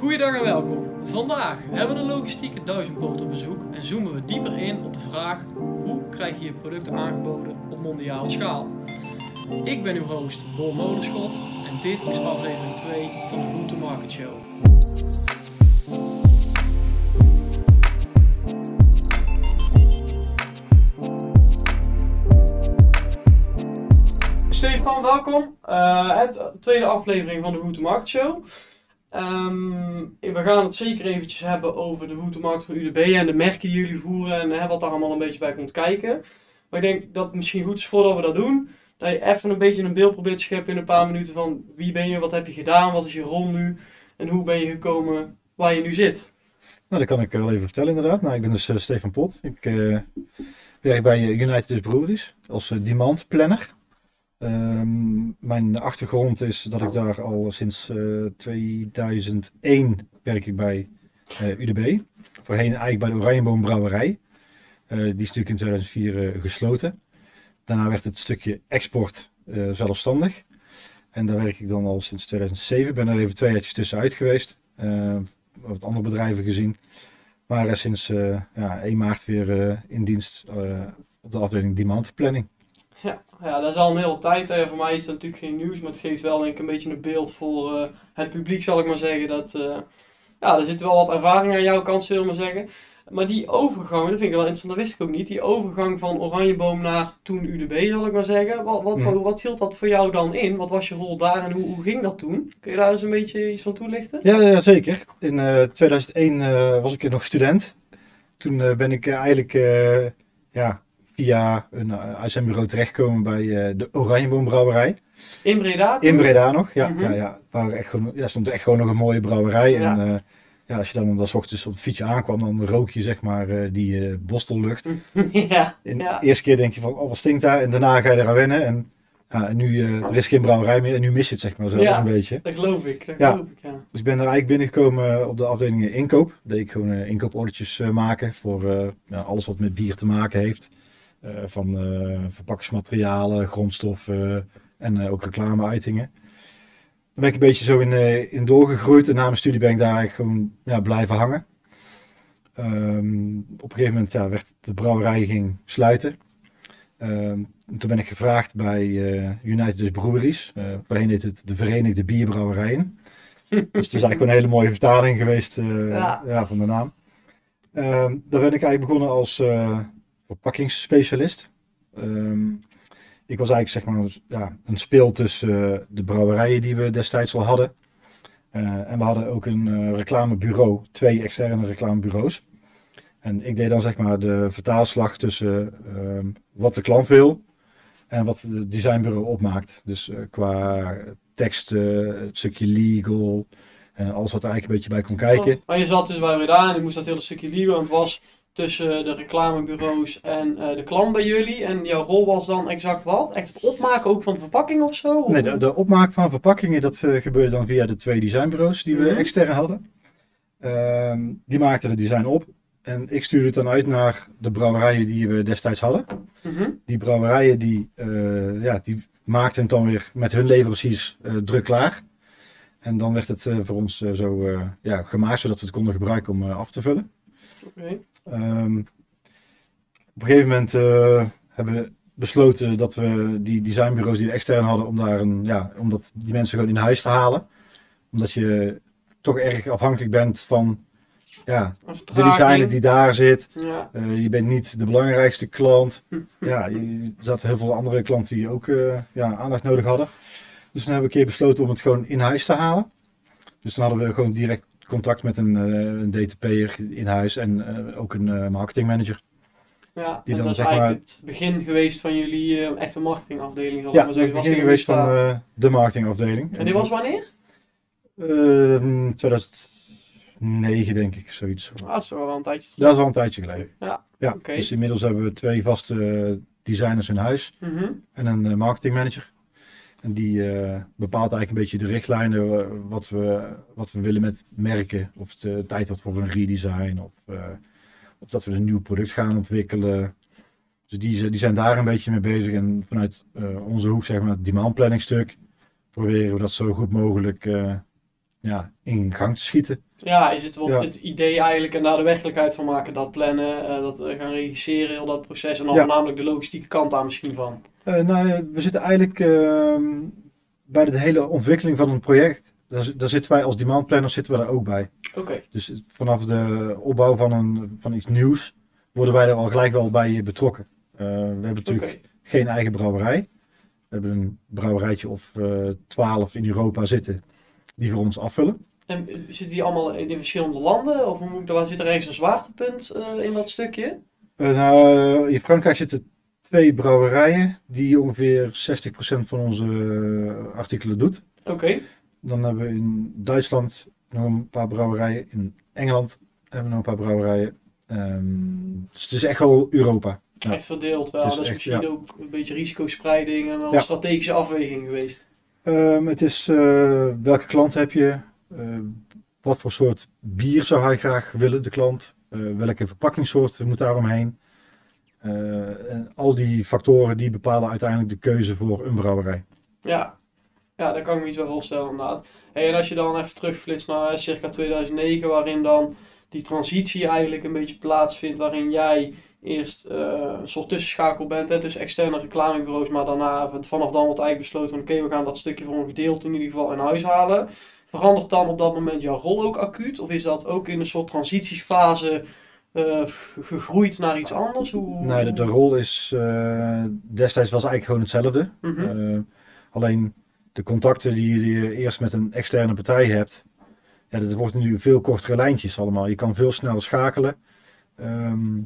Goeiedag en welkom. Vandaag hebben we een logistieke duizendpoot op bezoek en zoomen we dieper in op de vraag hoe krijg je je producten aangeboden op mondiale schaal. Ik ben uw host Bol Molenschot en dit is aflevering 2 van de Go to Market Show. Stefan, welkom. Uh, het tweede aflevering van de Go to Market Show. Ehm, we gaan het zeker eventjes hebben over de route markt van UDB en de merken die jullie voeren en wat daar allemaal een beetje bij komt kijken. Maar ik denk dat het misschien goed is voordat we dat doen, dat je even een beetje een beeld probeert te scheppen in een paar minuten van wie ben je, wat heb je gedaan, wat is je rol nu en hoe ben je gekomen waar je nu zit. Nou, dat kan ik wel even vertellen inderdaad. Nou, ik ben dus uh, Stefan Pot. Ik uh, werk bij United Breweries als uh, demand planner. Um, mijn achtergrond is dat ik daar al sinds uh, 2001 werk ik bij uh, UDB. Voorheen eigenlijk bij de Oranjeboom Brouwerij. Uh, die is natuurlijk in 2004 gesloten. Daarna werd het stukje export zelfstandig. En daar werk ik dan al sinds 2007. Ben er even twee jaar tussenuit geweest. wat andere bedrijven gezien. Maar sinds ja, 1 maart weer in dienst op de afdeling demand planning. Ja, ja, dat is al een hele tijd. Hè. Voor mij is dat natuurlijk geen nieuws, maar het geeft wel denk ik een beetje een beeld voor uh, het publiek, zal ik maar zeggen. Dat, uh, ja, er zit wel wat ervaring aan jouw kant, zullen we maar zeggen. Maar die overgang, dat vind ik wel interessant, dat wist ik ook niet. Die overgang van Oranjeboom naar toen UDB, zal ik maar zeggen. Wat, wat, wat hield dat voor jou dan in? Wat was je rol daar en hoe, hoe ging dat toen? Kun je daar eens een beetje iets van toelichten? Ja, ja zeker. In uh, 2001 uh, was ik nog student. Toen ben ik eigenlijk ja, via een uitzendbureau terechtgekomen bij uh, de Oranjeboombrouwerij. In Breda? Toen? In Breda nog, ja. Mhm. Mm -hmm. ja, ja. Waar echt gewoon, ja, stond echt gewoon nog een mooie brouwerij. Ja. En uh, ja, als je dan, dan s ochtends op het fietsje aankwam, dan rook je zeg maar uh, die uh, bostellucht. ja, En ja. de eerste keer denk je van, oh wat stinkt daar? En daarna ga je eraan wennen. En, ja, en nu, uh, er is geen brouwerij meer en nu mis je het zeg maar zelfs Ja. een beetje. Dat geloof ik, dat Ja. geloof ik, ja. Dus ik ben er eigenlijk binnengekomen op de afdeling inkoop. Deed ik gewoon inkooporders maken voor ja, alles wat met bier te maken heeft. Uh, van uh, verpakkingsmaterialen, grondstoffen en uh, ook reclameuitingen. Daar ben ik een beetje zo in, in doorgegroeid en na mijn studie ben ik daar eigenlijk gewoon ja, blijven hangen. Um, op een gegeven moment ja, werd de brouwerij ging sluiten. Um, toen ben ik gevraagd bij United Breweries, waarheen heet het de Verenigde Bierbrouwerijen. dus het is eigenlijk een hele mooie vertaling geweest ja. Ja, van de naam. Um, daar ben ik eigenlijk begonnen als verpakkingsspecialist. Um, ik was eigenlijk zeg maar ja, een speel tussen uh, de brouwerijen die we destijds al hadden. Uh, en we hadden ook een uh, reclamebureau, twee externe reclamebureaus. En ik deed dan zeg maar de vertaalslag tussen wat de klant wil en wat het designbureau opmaakt. Dus qua teksten, het stukje legal, alles wat er eigenlijk een beetje bij kon kijken. Oh, maar je zat dus bij Breda en je moest dat hele stukje legal, want het was tussen de reclamebureaus en uh, de klant bij jullie. En jouw rol was dan exact wat? Echt het opmaken ook van de verpakking of zo? Nee, de, de opmaak van verpakkingen dat uh, gebeurde dan via de twee designbureaus die we mm -hmm. extern hadden. Uh, die maakten de design op. En ik stuurde het dan uit naar de brouwerijen die we destijds hadden. Mm -hmm. Die brouwerijen die, uh, ja, die maakten het dan weer met hun leveranciers druk klaar. En dan werd het voor ons zo ja, gemaakt zodat we het konden gebruiken om af te vullen. Okay. Um, op een gegeven moment uh, hebben we besloten dat we die designbureaus die we extern hadden, om daar een, ja, om dat, die mensen gewoon in huis te halen. Omdat je toch erg afhankelijk bent van ja, de designer die daar zit. Ja. Uh, je bent niet de belangrijkste klant. ja, je, er zaten heel veel andere klanten die ook uh, ja, aandacht nodig hadden. Dus toen hebben we een keer besloten om het gewoon in huis te halen. Dus dan hadden we gewoon direct contact met een, uh, een DTP'er in huis en uh, ook een uh, marketingmanager. Ja, die dan, dat is zeg maar het begin geweest van jullie uh, echte marketingafdeling. Zal ja, maar zeggen. het begin geweest van uh, de marketingafdeling. En die was wanneer? Uh, 2009 denk ik, zoiets. Ah, dat is wel een tijdje. Dat is wel een tijdje geleden. Ja, ja okay. dus inmiddels hebben we twee vaste designers in huis mm -hmm. en een marketingmanager. En die uh, bepaalt eigenlijk een beetje de richtlijnen uh, wat, we, wat we willen met merken. Of de tijd wordt voor een redesign. Of, uh, of dat we een nieuw product gaan ontwikkelen. Dus die, die zijn daar een beetje mee bezig. En vanuit onze hoek, zeg maar, het demand planning stuk, proberen we dat zo goed mogelijk ja, in gang te schieten. Ja, is het wat Ja. het idee eigenlijk en daar de werkelijkheid van maken, dat plannen, eh, dat eh, gaan regisseren, heel dat proces en dan Ja. voornamelijk de logistieke kant daar misschien van. Eh, nou, ja, we zitten eigenlijk ehm, bij de hele ontwikkeling van een project. Daar, daar zitten wij als demand planner zitten we daar ook bij. Oké, Dus vanaf de opbouw van, een, van iets nieuws worden wij er al gelijk wel bij betrokken. Eh, we hebben natuurlijk geen eigen brouwerij. We hebben een brouwerijtje of eh, twaalf in Europa zitten die voor ons afvullen. En eh, zitten die allemaal in, verschillende landen? Of moet zit er ergens een zwaartepunt eh, in dat stukje? Eh, nou, in Frankrijk zitten twee brouwerijen die ongeveer 60% van onze eh, artikelen doet. Oké, Dan hebben we in Duitsland nog een paar brouwerijen. In Engeland hebben we nog een paar brouwerijen. Ehm, dus het is echt wel Europa. Ja. echt verdeeld wel. Dat is echt, misschien ja. ook een beetje risicospreiding en wel Ja. een strategische afweging geweest. Ehm, het is eh, welke klant heb je? Eh, wat voor soort bier zou hij graag willen, de klant? Eh, welke verpakkingssoort moet daaromheen? Eh, en al die factoren die bepalen uiteindelijk de keuze voor een brouwerij. Ja, ja daar kan ik me iets bij voorstellen inderdaad. Hey, en als je dan even terugflitst naar eh, circa 2009, waarin dan die transitie eigenlijk een beetje plaatsvindt, waarin jij eerst eh, een soort tussenschakel bent, hè, tussen externe reclamebureaus, maar daarna vanaf dan wordt eigenlijk besloten van oké, we gaan dat stukje voor een gedeelte in ieder geval in huis halen. Verandert dan op dat moment jouw rol ook acuut? Of is dat ook in een soort transitiefase eh, gegroeid naar iets anders? Hoe, Nee, de, de rol is eh, destijds was eigenlijk gewoon hetzelfde. Mhm. Eh, alleen de contacten die je- eerst met een externe partij hebt, ja, dat wordt nu veel kortere lijntjes allemaal. Je kan veel sneller schakelen. Ehm,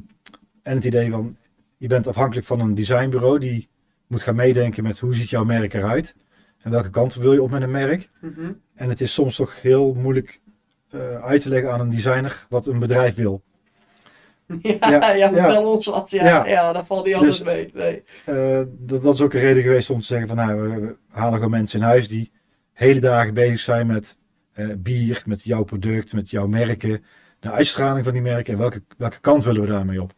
en het idee van, je bent afhankelijk van een designbureau die moet gaan meedenken met hoe ziet jouw merk eruit en welke kant wil je op met een merk. Mhm. En het is soms toch heel moeilijk uit te leggen aan een designer wat een bedrijf wil. Ja, Ja, ja, ons wat. Ja, ja. Ja. dat valt niet altijd Dus- mee. Nee. Eh, dat, dat is ook een reden geweest om te zeggen van nou, we, we halen gewoon mensen in huis die hele dagen bezig zijn met eh, bier, met jouw product, met jouw merken, de uitstraling van die merken en welke, welke kant willen we daarmee op.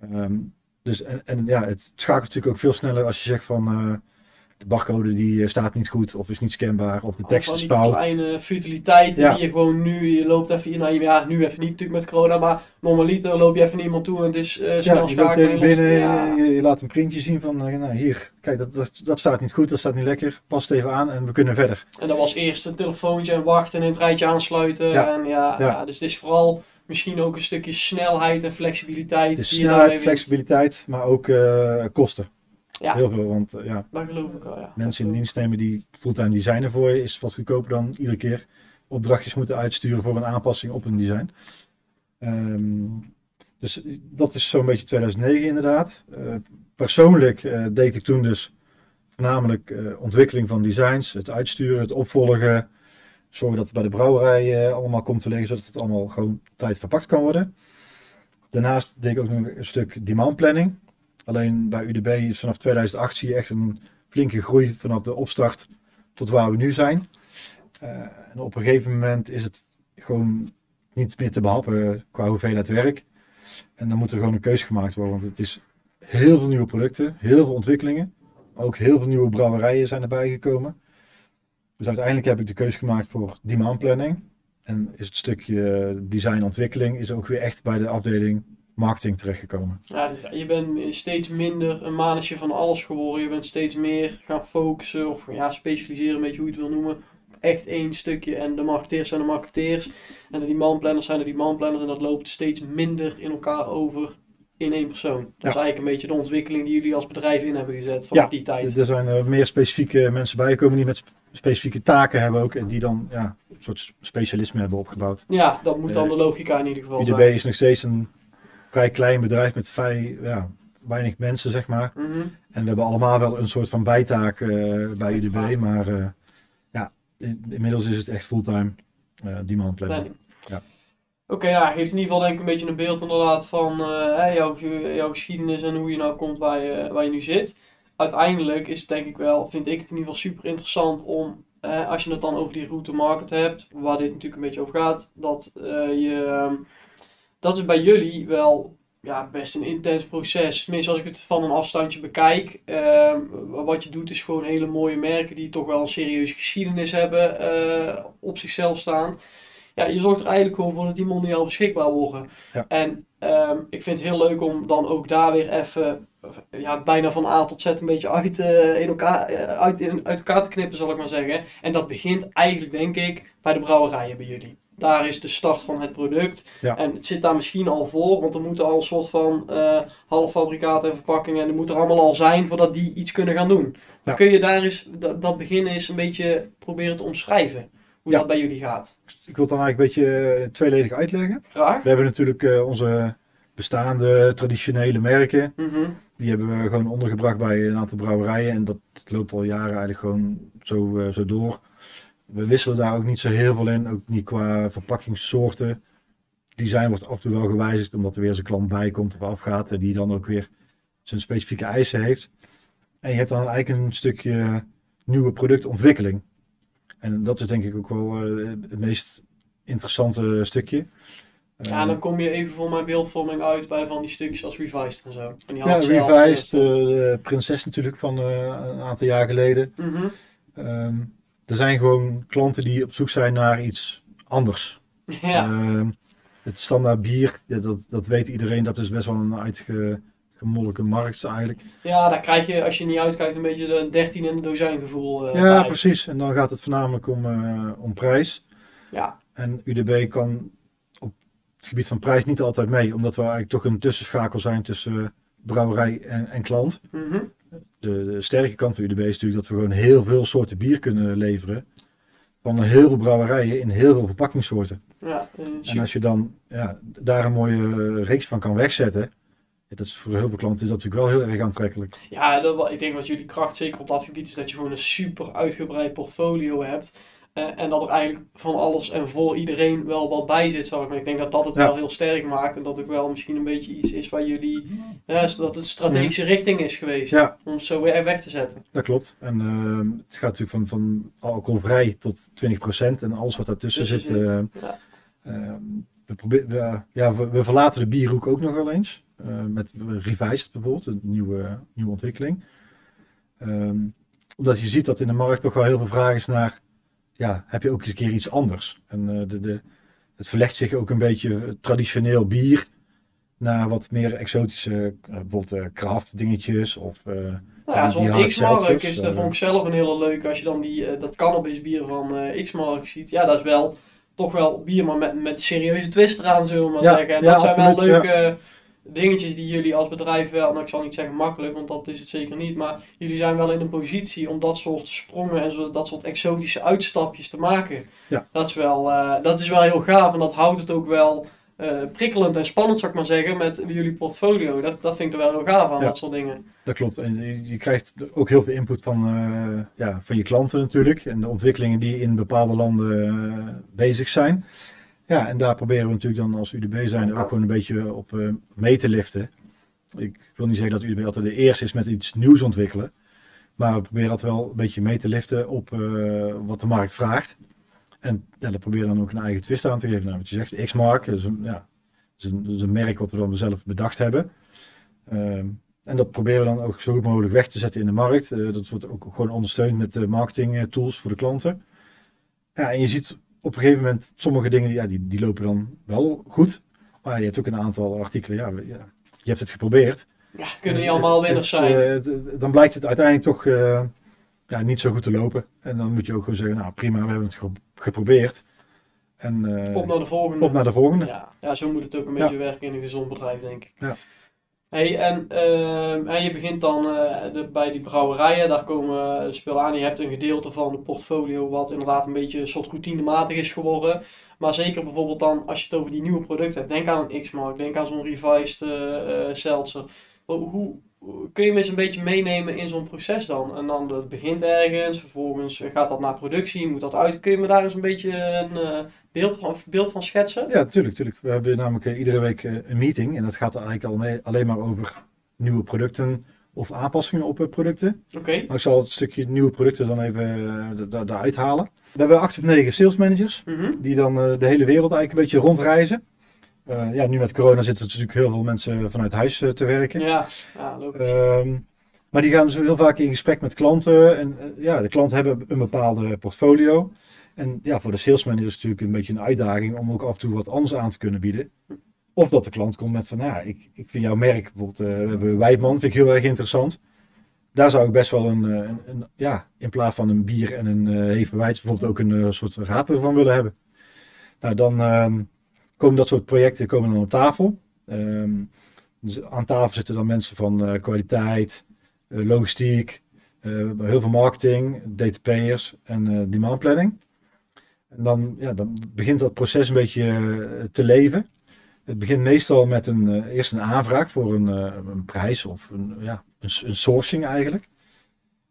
Ehm, dus en, en ja, het schakelt natuurlijk ook veel sneller als je zegt van eh, de barcode die eh, staat niet goed of is niet scanbaar of de tekst Van is fout. kleine futiliteiten Ja. die je gewoon nu, je loopt even, nou ja, nu even niet natuurlijk met corona, maar normaliter loop je even naar iemand toe en het is eh, snel Ja, je binnen, ja. je, je laat een printje zien van, eh, nou hier, kijk dat, dat, dat staat niet goed, dat staat niet lekker, pas het even aan en we kunnen verder. En dat was eerst een telefoontje en wachten en in het rijtje aansluiten. Ja. En ja, Ja. dus het is vooral misschien ook een stukje snelheid en flexibiliteit. Je snelheid, flexibiliteit, maar ook kosten. Ja. Heel veel, want eh, ja, Dat geloof ik wel, ja. mensen in dienst nemen die fulltime designen voor je, is wat goedkoper dan iedere keer opdrachtjes moeten uitsturen voor een aanpassing op een design. Ehm, dus dat is zo'n beetje 2009 inderdaad. Eh, persoonlijk eh, deed ik toen dus voornamelijk ontwikkeling van designs, het uitsturen, het opvolgen, zorgen dat het bij de brouwerij allemaal komt te liggen, zodat het allemaal gewoon tijd verpakt kan worden. Daarnaast deed ik ook nog een stuk demand planning. Alleen bij UDB is vanaf 2008 zie je echt een flinke groei vanaf de opstart tot waar we nu zijn. Eh, en op een gegeven moment is het gewoon niet meer te behappen qua hoeveelheid werk. En dan moet er gewoon een keuze gemaakt worden, want het is heel veel nieuwe producten, heel veel ontwikkelingen. Ook heel veel nieuwe brouwerijen zijn erbij gekomen. Dus uiteindelijk heb ik de keuze gemaakt voor demand planning. En is het stukje design ontwikkeling is ook weer echt bij de afdeling marketing terechtgekomen. Ja, dus je bent steeds minder een manetje van alles geworden. Je bent steeds meer gaan focussen of ja, specialiseren, een beetje hoe je het wil noemen. Echt één stukje. En de marketeers zijn de marketeers. En de demandplanners zijn de demandplanners. En dat loopt steeds minder in elkaar over in één persoon. Dat is eigenlijk een beetje de ontwikkeling die jullie als bedrijf in hebben gezet Ja, die tijd. Er zijn er meer specifieke mensen bijgekomen die met sp- specifieke taken hebben ook. En die dan ja, een soort specialisme hebben opgebouwd. Ja, dat moet dan Eh, de logica in ieder geval zijn. is nog steeds een vrij klein bedrijf met vrij ja, weinig mensen, zeg maar. Mhm. En we hebben allemaal wel een soort van bijtaak eh, bij. Uiteraard. Maar eh, ja, in- inmiddels is het echt fulltime eh demand planning. Planning. Ja. Oké, ja, geeft in ieder geval denk ik een beetje een beeld inderdaad van jouw, jouw geschiedenis en hoe je nou komt waar je, waar je nu zit. Uiteindelijk is het denk ik wel, vind ik het in ieder geval super interessant om, als je het dan over die route market hebt, waar dit natuurlijk een beetje over gaat, dat eh, je, ehm, dat is bij jullie wel ja, best een intens proces. Tenminste, als ik het van een afstandje bekijk. Ehm, wat je doet is gewoon hele mooie merken die toch wel een serieuze geschiedenis hebben eh, op zichzelf staan. Ja, je zorgt er eigenlijk gewoon voor dat die mondiaal beschikbaar worden. Ja. En ehm, ik vind het heel leuk om dan ook daar weer even ja, bijna van A tot Z een beetje uit, eh, in elkaar, eh, uit, in, uit elkaar te knippen, zal ik maar zeggen. En dat begint eigenlijk, denk ik, bij de brouwerijen bij jullie. Daar is de start van het product. Ja. En het zit daar misschien al voor, want er moeten al een soort van eh halffabrikaten en verpakkingen. En er moet er allemaal al zijn voordat die iets kunnen gaan doen. Dan Ja. kun je daar eens, dat, begin eens een beetje proberen te omschrijven. Hoe Ja. dat bij jullie gaat. Ik wil het dan eigenlijk een beetje eh, tweeledig uitleggen. Graag. We hebben natuurlijk eh, onze bestaande traditionele merken. Mhm. Die hebben we gewoon ondergebracht bij een aantal brouwerijen. En dat loopt al jaren eigenlijk gewoon zo, zo door. We wisselen daar ook niet zo heel veel in. Ook niet qua verpakkingssoorten. Design wordt af en toe wel gewijzigd omdat er weer eens een klant bij komt of afgaat. En die dan ook weer zijn specifieke eisen heeft. En je hebt dan eigenlijk een stukje nieuwe productontwikkeling. En dat is denk ik ook wel eh, het meest interessante stukje. Ja, Eh, dan kom je even voor mijn beeldvorming uit bij van die stukjes als Revised en zo. En die Ja, Revised, de prinses natuurlijk van een aantal jaar geleden. mhm. Ehm, er zijn gewoon klanten die op zoek zijn naar iets anders. Ja, Ehm, het standaard bier, dat, dat weet iedereen, dat is best wel een uitgemolken markt eigenlijk. ja, daar krijg je als je niet uitkijkt een beetje de 13 in de dozijn gevoel. eh, ja, bij. precies. En dan gaat het voornamelijk om, eh, om prijs. Ja, En UDB kan op het gebied van prijs niet altijd mee, omdat we eigenlijk toch een tussenschakel zijn tussen brouwerij en, en klant. mhm. De, de sterke kant van UDB is natuurlijk dat we gewoon heel veel soorten bier kunnen leveren. Van heel veel brouwerijen in heel veel verpakkingssoorten. ja eh, En als je dan ja, daar een mooie eh, reeks van kan wegzetten. dat is voor heel veel klanten is dat natuurlijk wel heel erg aantrekkelijk. Ja, dat, ik denk wat jullie kracht zeker op dat gebied is dat je gewoon een super uitgebreid portfolio hebt. Eh, en dat er eigenlijk van alles en voor iedereen wel wat bij zit. Zal ik maar. Ik denk dat dat het Ja. wel heel sterk maakt. En dat ook wel misschien een beetje iets is waar jullie. Dat het strategische richting is geweest. Ja. Om het zo weer weg te zetten. Dat klopt. En ehm, het gaat natuurlijk van, van alcoholvrij tot 20% en alles wat daartussen Tussen zit. eh, we, probeer, we, ja, we, we verlaten de bierhoek ook nog wel eens. eh, met Revised bijvoorbeeld, een nieuwe, nieuwe ontwikkeling. Ehm, omdat je ziet dat in de markt toch wel heel veel vraag is naar, ja, heb je ook eens een keer iets anders? En eh, de, de, het verlegt zich ook een beetje traditioneel bier naar wat meer exotische, eh, bijvoorbeeld eh, craft dingetjes of... eh, Nou ja, zo'n X-Mark is, dat eh. vond ik zelf een hele leuke. Als je dan die, eh, dat cannabis bier van eh X-Mark ziet. Ja, dat is wel toch wel bier, maar met, met serieuze twist eraan, zullen we maar Ja, zeggen. En ja, dat zijn wel leuke dingetjes die jullie als bedrijf wel, nou ik zal niet zeggen makkelijk, want dat is het zeker niet. Maar jullie zijn wel in een positie om dat soort sprongen en zo, dat soort exotische uitstapjes te maken. Ja. Dat, is wel, eh, dat is wel heel gaaf en dat houdt het ook wel... eh, prikkelend en spannend, zou ik maar zeggen, met jullie portfolio. Dat, dat vind ik er wel heel gaaf aan, Ja. dat soort dingen. Dat klopt. En je, je krijgt ook heel veel input van, eh, ja, van je klanten natuurlijk. En de ontwikkelingen die in bepaalde landen bezig zijn. Ja, en daar proberen we natuurlijk dan als UDB zijn ook gewoon een beetje op eh, mee te liften. Ik wil niet zeggen dat UDB altijd de eerste is met iets nieuws ontwikkelen. Maar we proberen dat wel een beetje mee te liften op eh, wat de markt vraagt. En ja, proberen dan ook een eigen twist aan te geven. Nou, wat je zegt, X-Mark, is een, ja, is een, een merk wat we dan zelf bedacht hebben. Ehm, en dat proberen we dan ook zo goed mogelijk weg te zetten in de markt. Eh, dat wordt ook gewoon ondersteund met marketing tools voor de klanten. Ja, en je ziet op een gegeven moment sommige dingen ja, die, die lopen dan wel goed. Maar je hebt ook een aantal artikelen, ja, je hebt het geprobeerd. Ja, het kunnen niet allemaal winnaars Het, zijn. eh, dan blijkt het uiteindelijk toch eh, ja, niet zo goed te lopen. En dan moet je ook gewoon zeggen, nou prima, we hebben het gepro- geprobeerd. En eh, op naar de volgende. op naar de volgende. ja, ja, zo moet het ook een Ja. beetje werken in een gezond bedrijf, denk ik. Ja. Hey, en, ehm, en je begint dan eh, bij die brouwerijen, daar komen uh, spullen aan. Je hebt een gedeelte van het portfolio wat inderdaad een beetje een soort routinematig is geworden. Maar zeker bijvoorbeeld dan, als je het over die nieuwe producten hebt, denk aan een X-Mark, denk aan zo'n revised eh eh, seltzer. Hoe, hoe- kun je me eens een beetje meenemen in zo'n proces dan? En dan het begint ergens, vervolgens gaat dat naar productie, moet dat uit. Kun je me daar eens een beetje een eh, beeld, van, beeld van schetsen? Ja, tuurlijk, tuurlijk. We hebben namelijk eh, iedere week eh, een meeting. En dat gaat eigenlijk al mee- alleen maar over nieuwe producten of aanpassingen op eh, producten. Oké. Maar ik zal het stukje nieuwe producten dan even da- daaruit halen. We hebben acht of negen sales managers. Mhm. Die dan de hele wereld eigenlijk een beetje rondreizen. Ja, nu met corona zitten natuurlijk heel veel mensen vanuit huis te werken. Ja, ja logisch. Ehm, maar die gaan dus heel vaak in gesprek met klanten. En ja, de klanten hebben een bepaalde portfolio. En ja, voor de salesman is het natuurlijk een beetje een uitdaging om ook af en toe wat anders aan te kunnen bieden. Of dat de klant komt met van, nou ja, ik, ik vind jouw merk, bijvoorbeeld, eh, we hebben vind ik heel erg interessant. Daar zou ik best wel een, eh, een, ja, in plaats van een bier en een uh, bijvoorbeeld ook een soort radler van willen hebben. Nou, dan ehm, komen dat soort projecten komen dan op tafel. Ehm, dus aan tafel zitten dan mensen van kwaliteit, logistiek, heel veel marketing, DTP'ers en eh demandplanning. En dan, ja, dan begint dat proces een beetje eh, te leven. Het begint meestal met een, eh, eerst een aanvraag voor een, eh, een prijs of een, ja, een, een sourcing eigenlijk.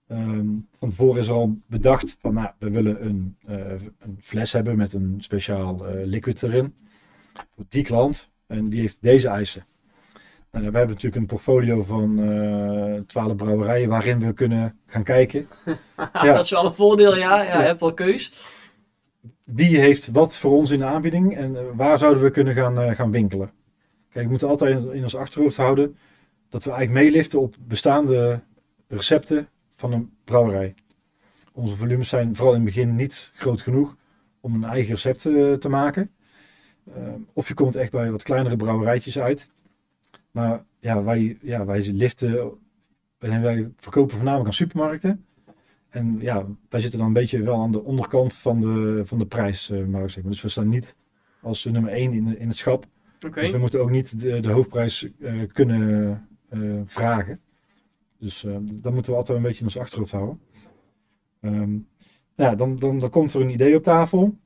Ehm, van tevoren is er al bedacht van nou, we willen een, een fles hebben met een speciaal liquid erin. Voor die klant. En die heeft deze eisen. Nou, we hebben natuurlijk een portfolio van eh 12 brouwerijen waarin we kunnen gaan kijken. ja. Dat is wel een voordeel, ja. ja, Ja. Je hebt al keus. Wie heeft wat voor ons in de aanbieding en eh, waar zouden we kunnen gaan, eh, gaan winkelen? Kijk, we moeten altijd in, ons achterhoofd houden dat we eigenlijk meeliften op bestaande recepten van een brouwerij. Onze volumes zijn vooral in het begin niet groot genoeg om een eigen recept eh, te maken. Of je komt echt bij wat kleinere brouwerijtjes uit. Maar ja, wij, ja, wij liften en wij verkopen voornamelijk aan supermarkten. En ja, wij zitten dan een beetje wel aan de onderkant van de, van de prijsmarkt. zeg maar. Dus we staan niet als nummer 1 in, in het schap. Dus we moeten ook niet de, de hoofdprijs eh, kunnen eh, vragen. Dus eh dat moeten we altijd een beetje in ons achterhoofd houden. Ehm, ja, dan, dan, dan komt er een idee op tafel.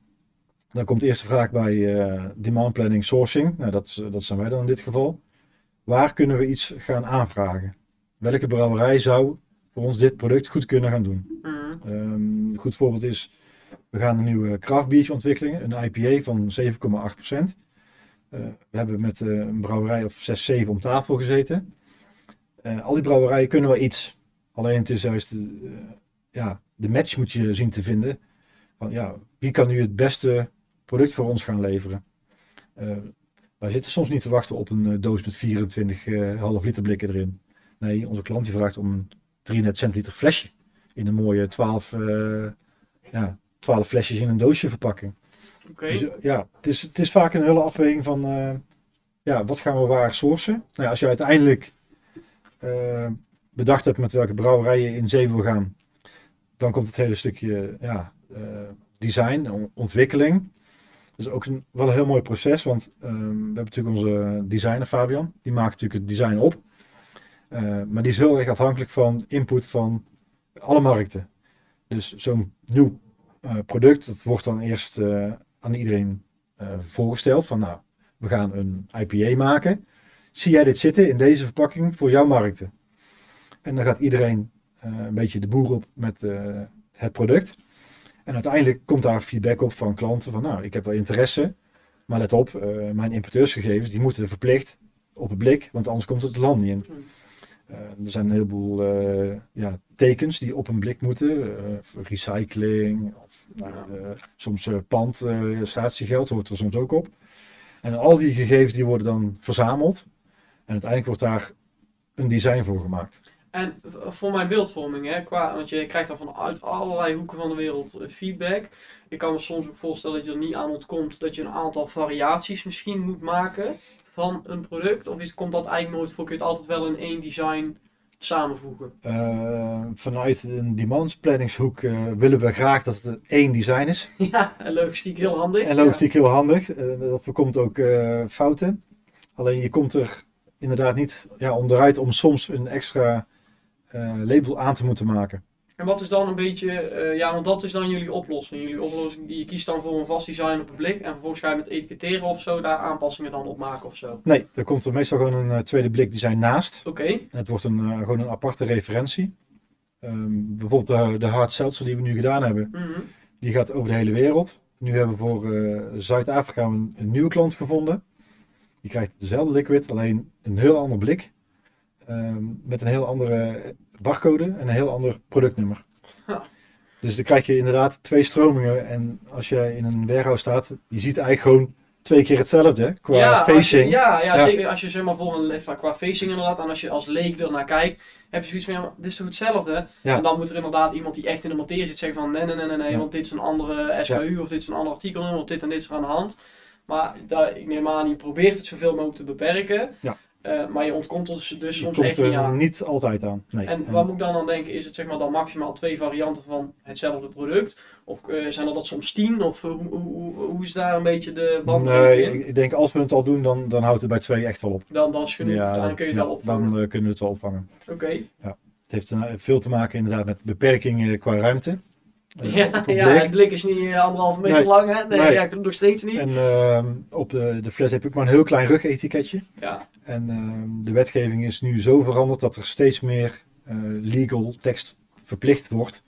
Dan komt de eerste vraag bij eh, demand planning sourcing. Nou, dat, dat zijn wij dan in dit geval. Waar kunnen we iets gaan aanvragen? Welke brouwerij zou voor ons dit product goed kunnen gaan doen? Mhm. Ehm, een goed voorbeeld is, we gaan een nieuwe craftbiertje ontwikkelen, een IPA van 7,8%. Eh, we hebben met eh, een brouwerij of 6, 7 om tafel gezeten. Eh, al die brouwerijen kunnen wel iets. Alleen het is juist, ja, de match moet je zien te vinden. Van, ja, wie kan nu het beste product voor ons gaan leveren? Wij zitten soms niet te wachten op een doos met 24 eh, half liter blikken erin. Nee, onze klant die vraagt om een 300 centiliter flesje in een mooie 12, eh, ja, 12 flesjes in een doosje verpakking. Oké. Dus, ja, het is, het is vaak een hele afweging van eh, ja, wat gaan we waar sourcen. Nou ja, als je uiteindelijk eh, bedacht hebt met welke brouwerij je in zee wil gaan, dan komt het hele stukje ja, eh, design, on- ontwikkeling. Dat is ook een, wel een heel mooi proces, want ehm, we hebben natuurlijk onze designer Fabian, die maakt natuurlijk het design op. Eh, maar die is heel erg afhankelijk van input van alle markten. Dus zo'n nieuw eh, product, dat wordt dan eerst eh, aan iedereen voorgesteld van nou, we gaan een IPA maken. Zie jij dit zitten in deze verpakking voor jouw markten? En dan gaat iedereen een beetje de boer op met het product. En uiteindelijk komt daar feedback op van klanten van nou, ik heb wel interesse, maar let op, mijn importeursgegevens die moeten verplicht op het blik, want anders komt het het land niet in. Eh, er zijn een heleboel eh, ja, tekens die op een blik moeten. eh, recycling, of soms pand, statiegeld hoort er soms ook op. En al die gegevens die worden dan verzameld. En uiteindelijk wordt daar een design voor gemaakt. En voor mijn beeldvorming, hè, qua, want je krijgt dan vanuit allerlei hoeken van de wereld feedback. Ik kan me soms ook voorstellen dat je er niet aan ontkomt dat je een aantal variaties misschien moet maken van een product. Of is, komt dat eigenlijk nooit voor? Kun je het altijd wel in één design samenvoegen? Eh, vanuit een demandsplanningshoek eh willen we graag dat het één design is. ja, en logistiek heel handig. En logistiek heel handig. Eh, dat voorkomt ook fouten. Alleen je komt er inderdaad niet ja, onderuit om soms een extra label aan te moeten maken. En wat is dan een beetje, eh, ja, want dat is dan jullie oplossing. Jullie oplossing, je kiest dan voor een vast design op het blik en vervolgens ga je met etiketteren of zo daar aanpassingen dan op maken of zo. Nee, er komt er meestal gewoon een eh, tweede blik design naast. Oké, het wordt een, eh, gewoon een aparte referentie. Ehm, bijvoorbeeld de, de hard seltzer die we nu gedaan hebben, mhm. die gaat over de hele wereld. Nu hebben we voor Zuid-Afrika een, een nieuwe klant gevonden. Die krijgt dezelfde liquid, alleen een heel ander blik. Ehm, met een heel andere barcode en een heel ander productnummer. Ja. Dus dan krijg je inderdaad twee stromingen. En als je in een warehouse staat, je ziet eigenlijk gewoon twee keer hetzelfde qua ja, als je, facing. ja, ja, Ja. zeker als je zeg maar voor een qua facing inderdaad, en als je als leek er naar kijkt, heb je zoiets van, ja, dit is toch hetzelfde? Ja. En dan moet er inderdaad iemand die echt in de materie zit zeggen van, nee, nee, nee, nee, nee want dit is een andere SKU of dit is een ander artikel, of dit en dit is er aan de hand. Maar daar, ik neem aan, je probeert het zoveel mogelijk te beperken, Ja. Eh, maar je ontkomt er dus soms echt niet aan. niet altijd aan. Nee. En wat moet ik dan aan denken? Is het zeg maar dan maximaal twee varianten van hetzelfde product? Of eh, zijn er dat soms tien? Of eh, hoe, hoe, is daar een beetje de band nee, in? ik- ik denk als we het al doen, dan, dan houdt het bij twee echt wel op. Dan, dan is genoeg, Ja, dan kun je het ja, wel opvangen. Dan kunnen we het wel opvangen. Oké. Het heeft veel te maken inderdaad met beperkingen qua ruimte. Ja, ja, blik. het blik is niet eh, anderhalve meter Nee. lang, hè? Nee, Nee. Ja, nog steeds niet. En ehm, op de, de fles heb ook maar een heel klein rugetiketje. Ja, En ehm, de wetgeving is nu zo veranderd dat er steeds meer eh, legal tekst verplicht wordt.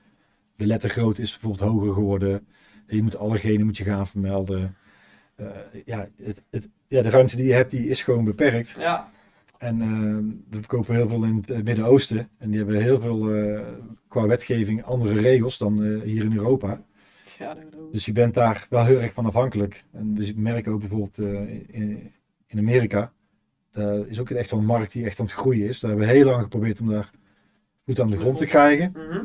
De lettergrootte is bijvoorbeeld hoger geworden. Je moet allergenen moet je gaan vermelden. Eh, ja, het, het, ja, de ruimte die je hebt, die is gewoon beperkt. ja, En ehm, we verkopen heel veel in het eh, Midden-Oosten. En die hebben heel veel eh, qua wetgeving andere regels dan eh, hier in Europa. ja. Dus je bent daar wel heel erg van afhankelijk. En we merken ook bijvoorbeeld in, in Amerika. Daar is ook echt wel een markt die echt aan het groeien is. Daar hebben we heel lang geprobeerd om daar voet aan de grond te krijgen. Mhm.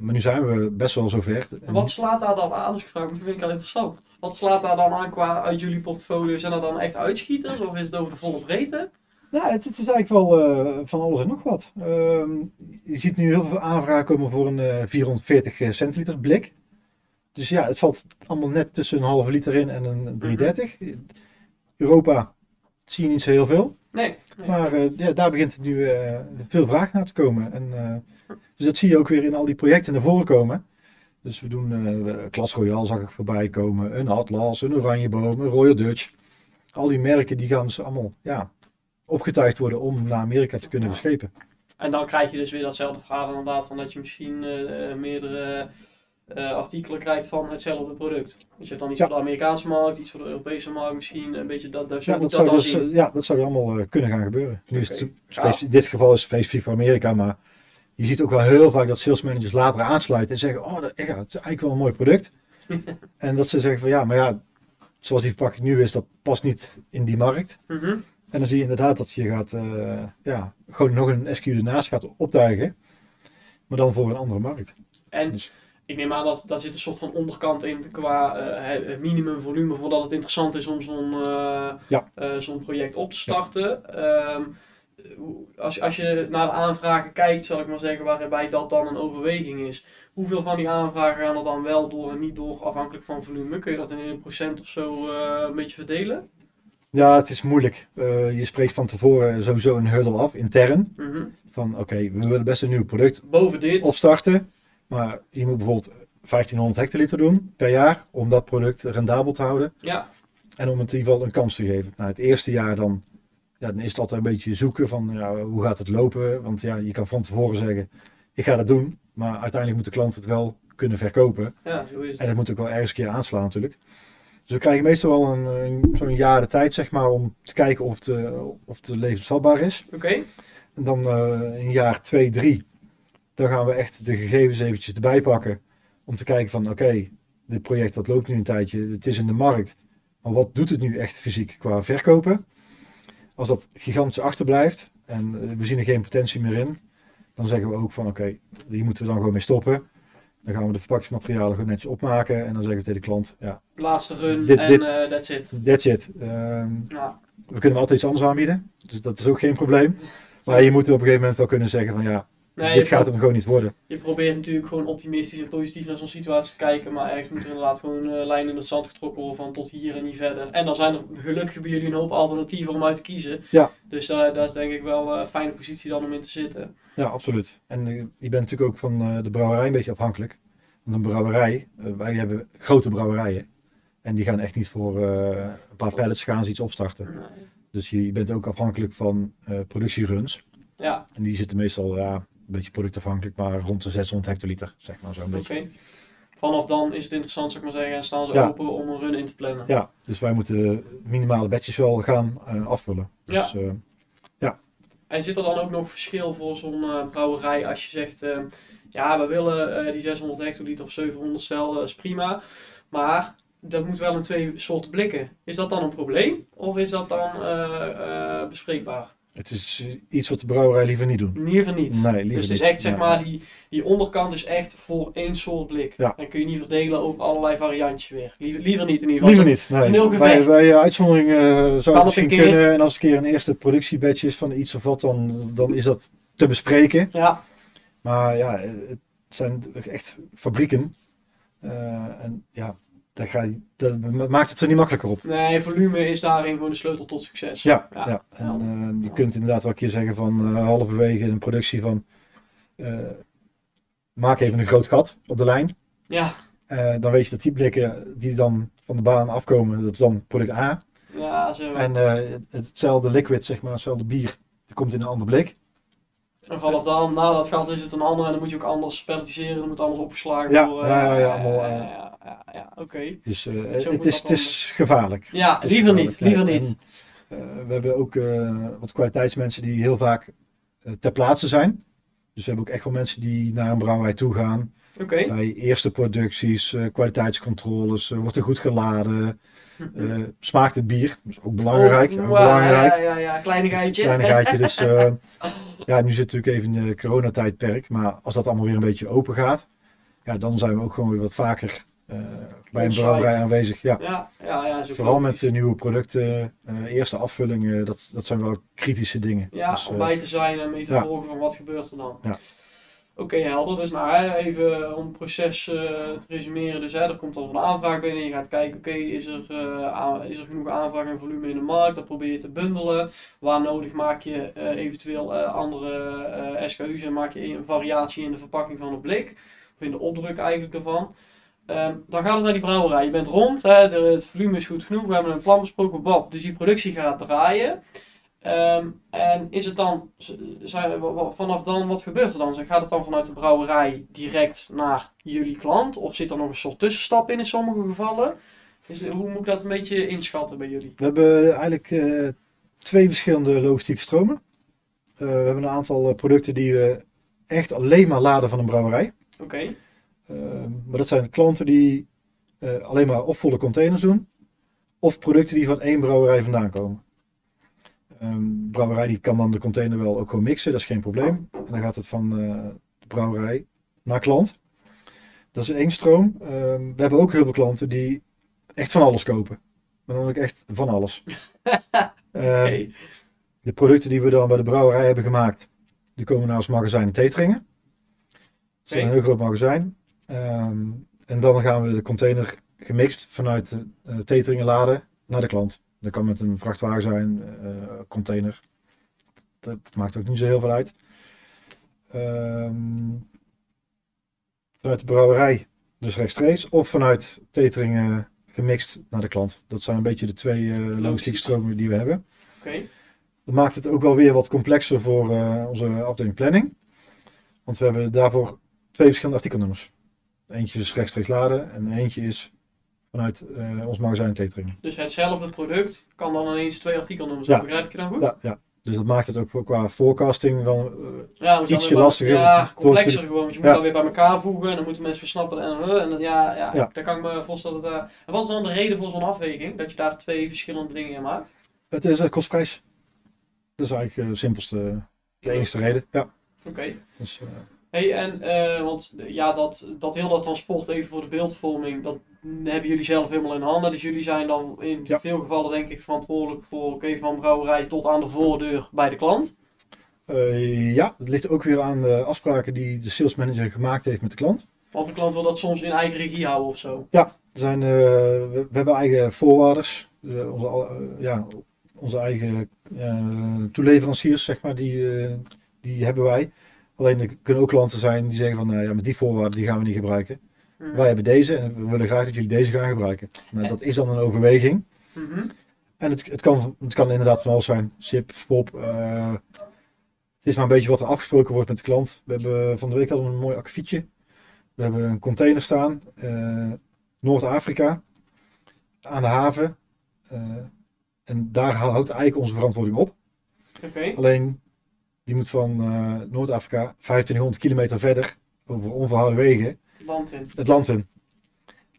Maar nu zijn we best wel zover. En wat slaat daar dan aan? Dus ik vraag me, dat vind ik wel interessant. Wat slaat daar dan aan qua uit jullie portfolio? Zijn dat dan echt uitschieters of is het over de volle breedte? Ja, het, het is eigenlijk wel eh, van alles en nog wat. Ehm, je ziet nu heel veel aanvragen komen voor een eh, 440 centiliter blik. Dus ja, het valt allemaal net tussen een halve liter in en een 330. Europa zie je niet zo heel veel. Nee. nee. Maar eh, ja, daar begint nu eh, veel vraag naar te komen. En, eh, dus dat zie je ook weer in al die projecten naar voren komen. Dus we doen eh Klas Royal zag ik voorbij komen, een Atlas, een Oranjeboom, een Royal Dutch. Al die merken die gaan dus allemaal ja, opgetuigd worden om naar Amerika te kunnen verschepen. En dan krijg je dus weer datzelfde verhaal inderdaad, van dat je misschien eh, eh, meerdere eh, artikelen krijgt van hetzelfde product. Dus je hebt dan iets Ja. voor de Amerikaanse markt, iets voor de Europese markt misschien, een beetje dat, dat, zo Ja, moet dat dat zou, dan dus, zien. ja, dat zou er allemaal kunnen gaan gebeuren. Nu is het in dit geval is het specifiek voor Amerika, maar je ziet ook wel heel vaak dat sales managers later aansluiten en zeggen, oh, dat, ja, dat is eigenlijk wel een mooi product. en dat ze zeggen van ja, maar ja, zoals die verpakking nu is, dat past niet in die markt. Mhm. En dan zie je inderdaad dat je gaat, eh, ja, gewoon nog een SKU ernaast gaat optuigen, maar dan voor een andere markt. En Dus- ik neem aan dat daar zit een soort van onderkant in qua eh, het- het minimumvolume voordat het interessant is om zo'n eh, Ja. zo'n project op te starten. Ehm, als, als je naar de aanvragen kijkt, zal ik maar zeggen, waarbij dat dan een overweging is. Hoeveel van die aanvragen gaan er dan wel door en niet door, afhankelijk van volume? Kun je dat in een procent of zo een beetje verdelen? Ja, het is moeilijk. Eh, je spreekt van tevoren sowieso een hurdle af, intern, Mhm. van oké, we willen best een nieuw product Boven dit. opstarten. Maar je moet bijvoorbeeld 1500 hectoliter doen per jaar om dat product rendabel te houden. Ja, En om het in ieder geval een kans te geven. Nou, het eerste jaar dan, ja, dan is het altijd een beetje zoeken van ja, hoe gaat het lopen. Want ja, je kan van tevoren zeggen, ik ga dat doen. Maar uiteindelijk moet de klant het wel kunnen verkopen. ja, zo is En het. dat moet ook wel ergens een keer aanslaan natuurlijk. Dus we krijgen meestal wel een, een- zo'n jaar de tijd zeg maar om te kijken of het, of het levensvatbaar is. Oké, En dan eh, in jaar 2, 3, dan gaan we echt de gegevens eventjes erbij pakken. Om te kijken van oké, dit project dat loopt nu een tijdje, het is in de markt. Maar wat doet het nu echt fysiek qua verkopen? Als dat gigantisch achterblijft en eh, we zien er geen potentie meer in, dan zeggen we ook van oké, hier moeten we dan gewoon mee stoppen. Dan gaan we de verpakkingsmaterialen gewoon netjes opmaken en dan zeggen we tegen de klant, ja, laatste run Dit- en dit- eh, that's it. that's it. Ehm, Ja, we kunnen altijd iets anders aanbieden, dus dat is ook geen probleem. Maar je moet op een gegeven moment wel kunnen zeggen van ja, nee, dit gaat hem gewoon niet worden. Je probeert natuurlijk gewoon optimistisch en positief naar zo'n situatie te kijken, maar ergens moet er inderdaad gewoon een lijn in het zand getrokken worden van tot hier en niet verder. En dan zijn er gelukkig bij jullie een hoop alternatieven om uit te kiezen. Ja. Dus daar dat is denk ik wel een fijne positie dan om in te zitten. Ja, absoluut. En eh, je bent natuurlijk ook van eh, de brouwerij een beetje afhankelijk. Want een brouwerij, eh, wij hebben grote brouwerijen. En die gaan echt niet voor eh, een paar pallets gaan ze iets opstarten. Dus je, bent ook afhankelijk van eh, productieruns. Ja, En die zitten meestal ja, beetje productafhankelijk, maar rond de 600 hectoliter, zeg maar zo'n oké. beetje. Vanaf dan is het interessant, zou ik maar zeggen, en staan ze Ja. open om een run in te plannen. Ja, dus wij moeten minimale batches wel gaan eh, afvullen. Dus, eh, En zit er dan ook nog verschil voor zo'n eh, brouwerij als je zegt, ja, we willen die 600 hectoliter of 700 cel, dat is prima. Maar dat moet wel in twee soorten blikken. Is dat dan een probleem? Of is dat dan eh, bespreekbaar? Het is iets wat de brouwerij liever niet ieder geval niet. Nee, liever dus het is niet. echt, zeg maar, die, die onderkant is echt voor één soort blik. Ja. En kun je niet verdelen over allerlei variantjes weer. Liever, liever niet in ieder geval. Liever niet. Nee. een heel bij, gevecht. bij uitzondering eh, zou het misschien een keer- kunnen. En als het een keer een eerste productiebadge is van iets of wat, dan, dan is dat te bespreken. Ja, Maar ja, het zijn echt fabrieken. Eh, en ja, ga je, dat maakt het er niet makkelijker op. nee, volume is daarin gewoon de sleutel tot succes. Ja, Ja. ja. en eh, je kunt inderdaad wel een keer zeggen van eh, halverwege een productie van eh, maak even een groot gat op de lijn. Ja, dan weet je dat die blikken die dan van de baan afkomen, dat is dan product A. ja zo. En hetzelfde liquid, zeg maar, hetzelfde bier, die komt in een ander blik. En vanaf dan, na dat gat is het een ander en dan moet je ook anders pelletiseren, dan moet anders opgeslagen Ja, worden. ja, ja, ja, allemaal, ja, oké. Dus eh, het, is, het is gevaarlijk. Ja, is liever niet, liever niet. En, eh, we hebben ook eh, wat kwaliteitsmensen die heel vaak ter plaatse zijn. Dus we hebben ook echt wel mensen die naar een brouwerij toe gaan. Oké. Bij eerste producties, eh, kwaliteitscontroles, wordt er goed geladen. Eh, smaakt het bier, dat is ook belangrijk. Oh, belangrijk. Ja, ja, ja, kleinigheidje. Kleinigheidje. Dus eh, ja, nu zit natuurlijk even in de coronatijdperk. Maar als dat allemaal weer een beetje open gaat, ja, dan zijn we ook gewoon weer wat vaker bij een brouwerij aanwezig. Ja. Ja, ja, ja. Vooral logisch. met de nieuwe producten, eh, eerste afvullingen, dat, dat zijn wel kritische dingen. Ja, Dus, om eh, bij te zijn en mee te ja. volgen van wat gebeurt er dan. Ja. Oké, helder. Dus nou, hè, even om het proces eh, te resumeren. Dus hè, er komt dan een aanvraag binnen. Je gaat kijken, oké, is, er, eh, is er genoeg aanvraag en volume in de markt? Dat probeer je te bundelen. Waar nodig maak je eh, eventueel eh, andere eh, SKU's en maak je een variatie in de verpakking van het blik. Of in de opdruk eigenlijk ervan. Ehm, dan gaat het naar die brouwerij. Je bent rond, hè, de, het volume is goed genoeg. We hebben een plan besproken, Bob. Dus die productie gaat draaien. Ehm, en is het dan, zijn, vanaf dan, wat gebeurt er dan? Gaat het dan vanuit de brouwerij direct naar jullie klant? Of zit er nog een soort tussenstap in in sommige gevallen? Hoe moet ik dat een beetje inschatten bij jullie? We hebben eigenlijk eh, twee verschillende logistieke stromen. Eh, we hebben een aantal eh, producten die we echt alleen maar laden van een brouwerij. Oké, maar dat zijn klanten die eh, alleen maar of volle containers doen, of producten die van één brouwerij vandaan komen. Een brouwerij die kan dan de container wel ook gewoon mixen, dat is geen probleem. En dan gaat het van eh, de brouwerij naar klant. Dat is één stroom. Ehm, we hebben ook heel veel klanten die echt van alles kopen. Maar dan ook echt van alles. Ehm, de producten die we dan bij de brouwerij hebben gemaakt, die komen naar ons magazijn in Teteringen. Dat is een heel groot magazijn. Ehm, en dan gaan we de container gemixt vanuit de eh, Teteringen laden naar de klant. Dat kan met een vrachtwagen zijn, eh, container. Dat, dat maakt ook niet zo heel veel uit. Ehm, vanuit de brouwerij dus rechtstreeks of vanuit Teteringen gemixt naar de klant. Dat zijn een beetje de twee eh logistieke stromen die we hebben. Oké, Dat maakt het ook wel weer wat complexer voor onze afdeling planning. Want we hebben daarvoor twee verschillende artikelnummers. Eentje is rechtstreeks laden en eentje is vanuit eh, ons magazijn Tetering. dus hetzelfde product kan dan ineens twee artikelnummers Ja. hebben. Begrijp ik je dan goed? Ja, ja. Dus dat maakt het ook voor, qua forecasting wel. eh, Ja, Ietsje lastiger, Ja, complexer gewoon. Want je moet Ja. dat weer bij elkaar voegen en dan moeten mensen weer snappen. En, huh, en dat, ja, ja, Ja. daar kan ik me voorstellen. Dat, en wat is dan de reden voor zo'n afweging? Dat je daar twee verschillende dingen in maakt? het is uh, kostprijs. Dat is eigenlijk de simpelste, de enige reden. Ja. Oké. Dus, Hey, en eh, want ja, dat, dat heel dat transport even voor de beeldvorming, dat hebben jullie zelf helemaal in handen. Dus jullie zijn dan in Ja. veel gevallen denk ik verantwoordelijk voor oké, van brouwerij tot aan de voordeur bij de klant. eh, ja, het ligt ook weer aan de afspraken die de sales manager gemaakt heeft met de klant. Want de klant wil dat soms in eigen regie houden of zo. Er zijn, eh, we, we hebben eigen voorwaarders, eh, onze, ja, onze eigen toeleveranciers, zeg maar, die, die hebben wij. Alleen er kunnen ook klanten zijn die zeggen van, nou ja, met die voorwaarden die gaan we niet gebruiken. Mhm. Wij hebben deze en we willen graag dat jullie deze gaan gebruiken. Nou, dat is dan een overweging. Mhm. En het, het, kan, het kan inderdaad van alles zijn. SIP, FOP. eh, het is maar een beetje wat er afgesproken wordt met de klant. We hebben van de week hadden we een mooi akkefietje. We hebben een container staan. eh, Noord-Afrika. Aan de haven. En daar houdt eigenlijk onze verantwoording op. Oké. Alleen die moet van eh, Noord-Afrika 2500 kilometer verder. Over onverharde wegen Land in. het land in.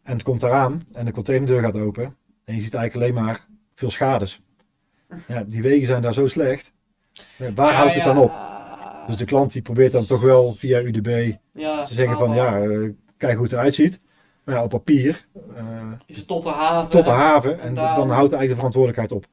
En het komt eraan en de containerdeur gaat open. En je ziet eigenlijk alleen maar veel schades. Ja, die wegen zijn daar zo slecht. Waar Ja, houdt het ja, dan op? Dus de klant die probeert dan toch wel via UDB ja, te zeggen van ja, eh, kijk hoe het eruit ziet. Maar ja, op papier, eh, Is het tot de haven? tot de haven. En En d- daar- dan houdt eigenlijk de verantwoordelijkheid op.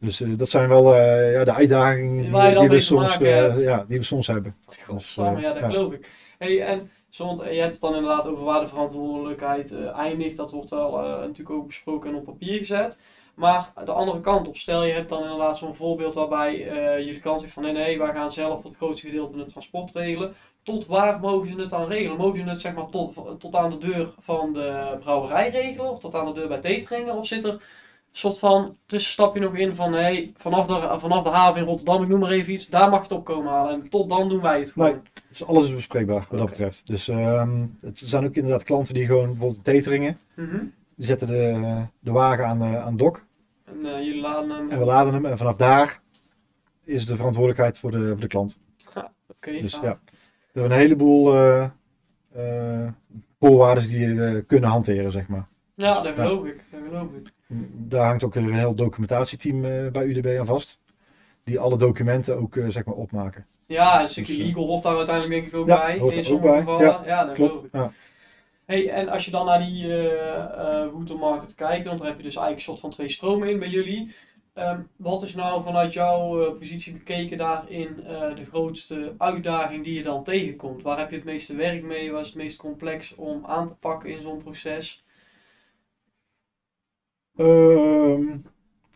Dus eh, dat zijn wel eh, ja, de uitdagingen die, we soms, eh, ja, die we soms hebben. Godsamme, Dus, ja, dat ja. geloof ik. Hey, en want je hebt het dan inderdaad over waar de verantwoordelijkheid eindigt. Dat wordt wel natuurlijk ook besproken en op papier gezet. Maar de andere kant op, stel je hebt dan inderdaad zo'n voorbeeld waarbij jullie klant zegt van nee, nee, wij gaan zelf voor het grootste gedeelte het transport regelen. Tot waar mogen ze het dan regelen? Mogen ze het zeg maar tot, tot aan de deur van de brouwerij regelen? Of tot aan de deur bij Teteringen? Of zit er soort van tussenstapje nog in van hey, vanaf, de, vanaf de haven in Rotterdam, ik noem maar even iets, daar mag je het op komen halen. En tot dan doen wij het gewoon. Nee. Dus alles is bespreekbaar wat dat betreft. Dus ehm, het zijn ook inderdaad klanten die gewoon bijvoorbeeld teteringen. Mhm. Die zetten de, de wagen aan, de- aan dok En eh, jullie laden hem. en we laden hem. En vanaf daar is de verantwoordelijkheid voor de, voor de klant. Oké, Dus ja, we hebben een heleboel eh eh, voorwaarden die we kunnen hanteren, zeg maar. Ja, dat geloof ik. Dat geloof ik. Daar hangt ook een heel documentatieteam eh, bij UDB aan vast. Die alle documenten ook eh, zeg maar opmaken. Ja, een stukje Dus, eh, legal hoort daar uiteindelijk denk ik ook Ja, bij. hoort in er ook sommige bij. gevallen. Ja, Ja, dat geloof ik. Klopt. Ja. Hey, en als je dan naar die eh route market kijkt, want daar heb je dus eigenlijk een soort van twee stromen in bij jullie. Ehm, wat is nou vanuit jouw positie bekeken daarin de grootste uitdaging die je dan tegenkomt? Waar heb je het meeste werk mee? Waar is het meest complex om aan te pakken in zo'n proces? Ehm,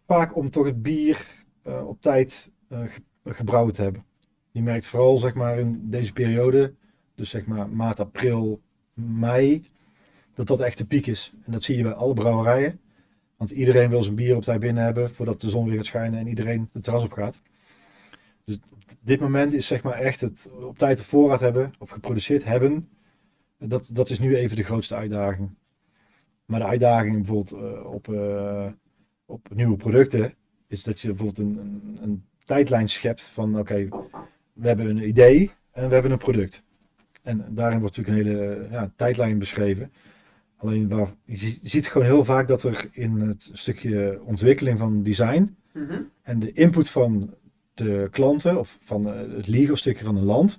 vaak om toch het bier eh, op tijd eh, ge- gebrouwen te hebben. Je merkt vooral zeg maar in deze periode, dus zeg maar maart, april, mei, dat dat echt de piek is. En dat zie je bij alle brouwerijen. Want iedereen wil zijn bier op tijd binnen hebben voordat de zon weer gaat schijnen en iedereen het terras op gaat. Dus dit moment is zeg maar echt het op tijd de voorraad hebben of geproduceerd hebben. Dat, dat is nu even de grootste uitdaging. Maar de uitdaging bijvoorbeeld eh, op, eh, op nieuwe producten is dat je bijvoorbeeld een, een, een tijdlijn schept van oké, we hebben een idee en we hebben een product. En daarin wordt natuurlijk een hele ja, tijdlijn beschreven. Alleen waar, je zie- je ziet gewoon heel vaak dat er in het stukje ontwikkeling van design Mhm. en de input van de klanten of van eh, het legal stukje van een land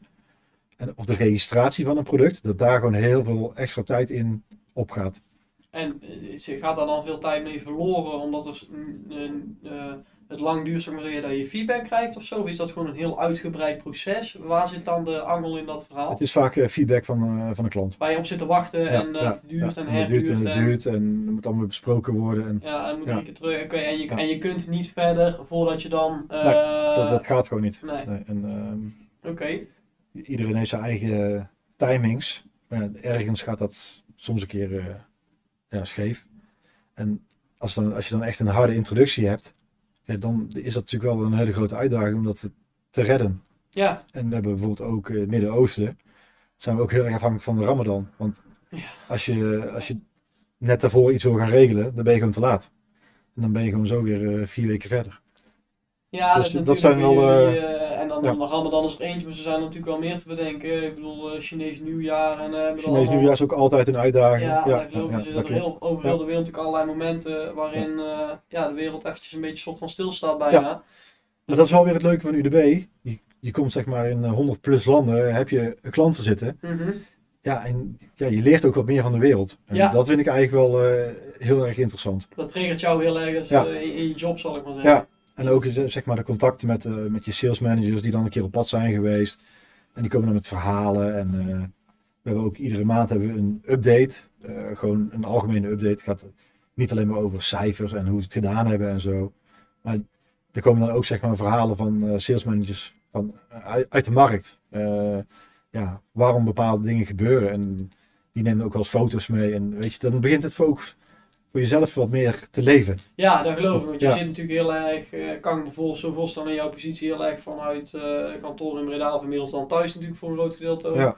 en, of de registratie van een product, dat daar gewoon heel veel extra tijd in opgaat. En eh, ze- gaat daar dan veel tijd mee verloren omdat er eh, het lang duurt, maar zeggen, dat je feedback krijgt of zo? Of is dat gewoon een heel uitgebreid proces? Waar zit dan de angel in dat verhaal? Het is vaak eh, feedback van, eh, van de klant. Waar je op zit te wachten Ja, en ja, het duurt ja, en het duurt herduurt. en het en, duurt en het moet allemaal besproken worden. En Ja, en moet terug. Je, Ja. en je kunt niet verder voordat je dan... dat, dat gaat gewoon niet. nee. Ehm, Oké, iedereen heeft zijn eigen timings. Ergens gaat dat soms een keer ja, scheef. En als, dan, als je dan echt een harde introductie hebt, ja, dan is dat natuurlijk wel een hele grote uitdaging om dat te, redden. ja. En we hebben bijvoorbeeld ook in het Midden-Oosten, zijn we ook heel erg afhankelijk van de Ramadan. Want Ja. als, je, als je net daarvoor iets wil gaan regelen, dan ben je gewoon te laat. En dan ben je gewoon zo weer eh, vier weken verder. Ja, Dus dat, zijn wel, eh, dan, ja. dan Ramadan is er eentje, maar ze zijn natuurlijk wel meer te bedenken. Ik bedoel, eh, Chinees nieuwjaar en... met Chinees allemaal- nieuwjaar is ook altijd een uitdaging. Ja, ja, er heel, over Ja. heel de wereld natuurlijk allerlei momenten waarin eh, ja, de wereld eventjes een beetje soort van stilstaat bijna. Maar dat is wel weer het leuke van UDB. Je, je komt zeg maar in eh, 100 plus landen, heb je klanten zitten. Mhm. Ja, en ja, je leert ook wat meer van de wereld. En Ja. dat vind ik eigenlijk wel heel erg interessant. Dat triggert jou heel erg Ja. in, in je job, zal ik maar zeggen. Ja. En ook eh, zeg maar de contacten met, eh, met je sales managers die dan een keer op pad zijn geweest. En die komen dan met verhalen. En eh, we hebben ook iedere maand hebben we een update. Gewoon een algemene update. Het gaat niet alleen maar over cijfers en hoe ze het gedaan hebben en zo. Maar er komen dan ook zeg maar verhalen van sales managers van, uit, de markt. Ja, waarom bepaalde dingen gebeuren. En die nemen ook wel eens foto's mee. En weet je, dan begint het ook voor jezelf wat meer te leven. Ja, dat geloof ik. Want je Ja. zit natuurlijk heel erg, eh, kan ik vol, zo voorstellen in jouw positie, heel erg vanuit eh, kantoor in Breda of inmiddels dan thuis natuurlijk voor een groot gedeelte. ook. Ja.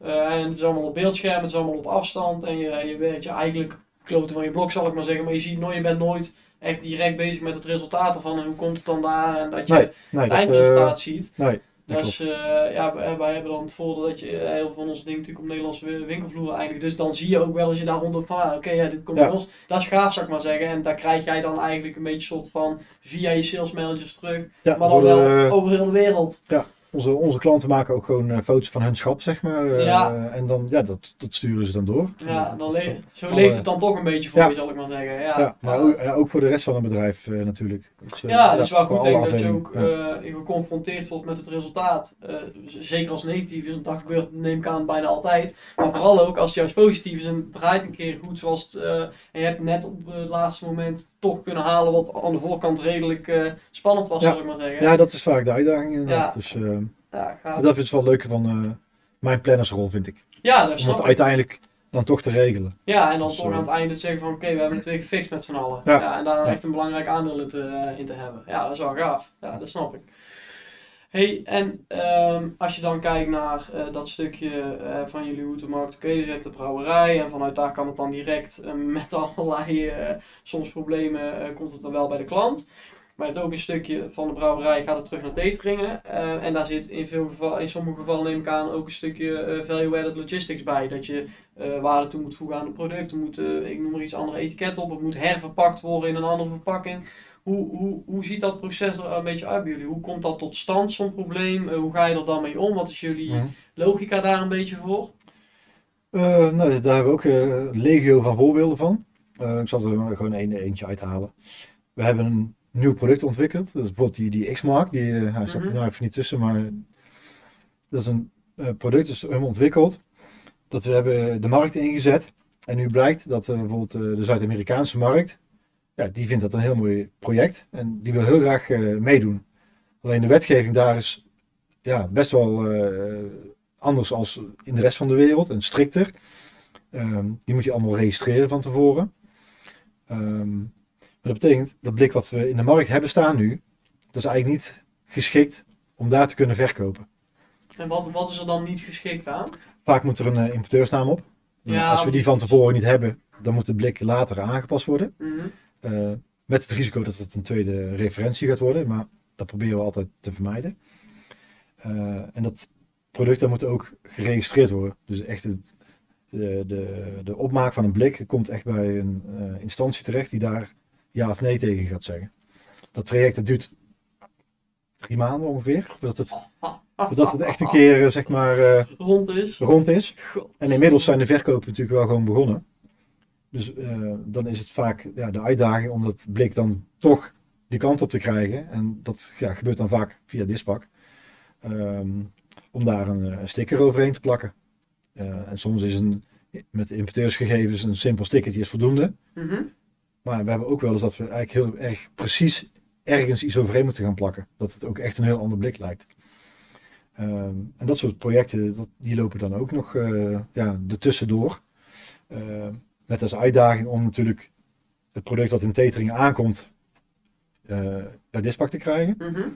Eh, en het is allemaal op beeldscherm, het is allemaal op afstand en je, je werkt je eigenlijk kloten van je blok zal ik maar zeggen, maar je ziet nooit, je bent nooit echt direct bezig met het resultaat ervan en hoe komt het dan daar en dat je Nee, nee, het dat, eindresultaat ziet. nee. Dus eh, ja, wij, hebben dan het voordeel dat je eh, heel veel van onze dingen natuurlijk op Nederlandse wi- winkelvloeren eindigt. Dus dan zie je ook wel als je daaronder van, ah, oké, ja, dit komt Ja. ons. Dat is gaaf, zou ik maar zeggen. En daar krijg jij dan eigenlijk een beetje soort van via je sales managers terug. Ja, Maar dan wel over heel de wereld. Onze, onze klanten maken ook gewoon eh, foto's van hun schap, zeg maar. eh, Ja. En dan, ja, dat, dat sturen ze dan door. Ja, dan le- zo alle- leeft het dan toch een beetje voor Ja. je, zal ik maar zeggen. Ja, Ja, maar Ook, voor de rest van het bedrijf eh, natuurlijk. Dus, Ja, dat is wel goed denk dat je ook geconfronteerd wordt met het resultaat. Zeker als negatief is, dat gebeurt neem ik aan bijna altijd. Maar vooral ook als het juist positief is en het draait een keer goed zoals het... en je hebt net op het laatste moment toch kunnen halen wat aan de voorkant redelijk spannend was, zal ik maar zeggen. ja, dat is vaak de uitdaging inderdaad. Ja. Dus eh, ja, gaaf. dat is wel leuk van eh, mijn plannersrol, vind ik. ja dat Om snap het ik. uiteindelijk dan toch te regelen. Ja, en dan Dus, toch eh, aan het einde te zeggen van oké, we hebben het weer gefixt met z'n allen. Ja. Ja. en daar echt een belangrijk aandeel in te, eh, in te hebben. Ja, dat is wel gaaf. Ja, dat snap ik. Hey, en ehm, als je dan kijkt naar dat stukje van jullie route markt, oké, hebt de brouwerij en vanuit daar kan het dan direct met allerlei soms problemen komt het dan wel bij de klant. Maar je hebt ook een stukje van de brouwerij gaat het terug naar teteringen. eh, en daar zit in, veel geval, in sommige gevallen neem ik aan ook een stukje eh, value-added logistics bij. Dat je eh, waarde toe moet voegen aan het product. Er moet, ik noem maar iets andere etiket op. Het moet herverpakt worden in een andere verpakking. Hoe, hoe, hoe ziet dat proces er een beetje uit bij jullie? Hoe komt dat tot stand, zo'n probleem? Hoe ga je er dan mee om? Wat is jullie logica daar een beetje voor? Eh, nou, daar hebben we ook eh, legio van voorbeelden van. Ik zal er gewoon een, eentje uithalen. We hebben een nieuw product ontwikkeld. Dat is bijvoorbeeld die, die X-Mark. Die eh, hij staat er Mhm. nou even niet tussen, maar dat is een eh, product dat is helemaal ontwikkeld. Dat we hebben de markt ingezet. En nu blijkt dat eh, bijvoorbeeld de Zuid-Amerikaanse markt, ja, die vindt dat een heel mooi project. En die wil heel graag meedoen. Alleen de wetgeving daar is ja, best wel anders als in de rest van de wereld en strikter. Ehm, die moet je allemaal registreren van tevoren. Ehm, maar dat betekent dat blik wat we in de markt hebben staan nu, dat is eigenlijk niet geschikt om daar te kunnen verkopen. En wat, wat is er dan niet geschikt aan? Vaak moet er een eh, importeursnaam op. Ja, Als we die van tevoren niet hebben, dan moet de blik later aangepast worden. Mhm. Eh, met het risico dat het een tweede referentie gaat worden, maar dat proberen we altijd te vermijden. Eh, en dat product dat moet ook geregistreerd worden. Dus echt de, de, de, de opmaak van een blik komt echt bij een instantie terecht die daar ja of nee tegen gaat zeggen. Dat traject dat duurt drie maanden ongeveer, voordat het, voordat het echt een keer eh, zeg maar eh, rond is. rond is. God. En inmiddels zijn de verkopen natuurlijk wel gewoon begonnen. Dus eh, dan is het vaak ja, de uitdaging om dat blik dan toch die kant op te krijgen. En dat ja, gebeurt dan vaak via Dispak. Ehm, om daar een, een sticker overheen te plakken. En soms is een, met de importeursgegevens een simpel stickertje is voldoende. Mhm. Maar we hebben ook wel eens dat we eigenlijk heel erg precies ergens iets overheen moeten gaan plakken. Dat het ook echt een heel ander blik lijkt. Ehm, en dat soort projecten, dat, die lopen dan ook nog eh ja, ertussendoor. Ehm, met als uitdaging om natuurlijk het product dat in Tetering aankomt eh bij Dispak te krijgen. Mhm.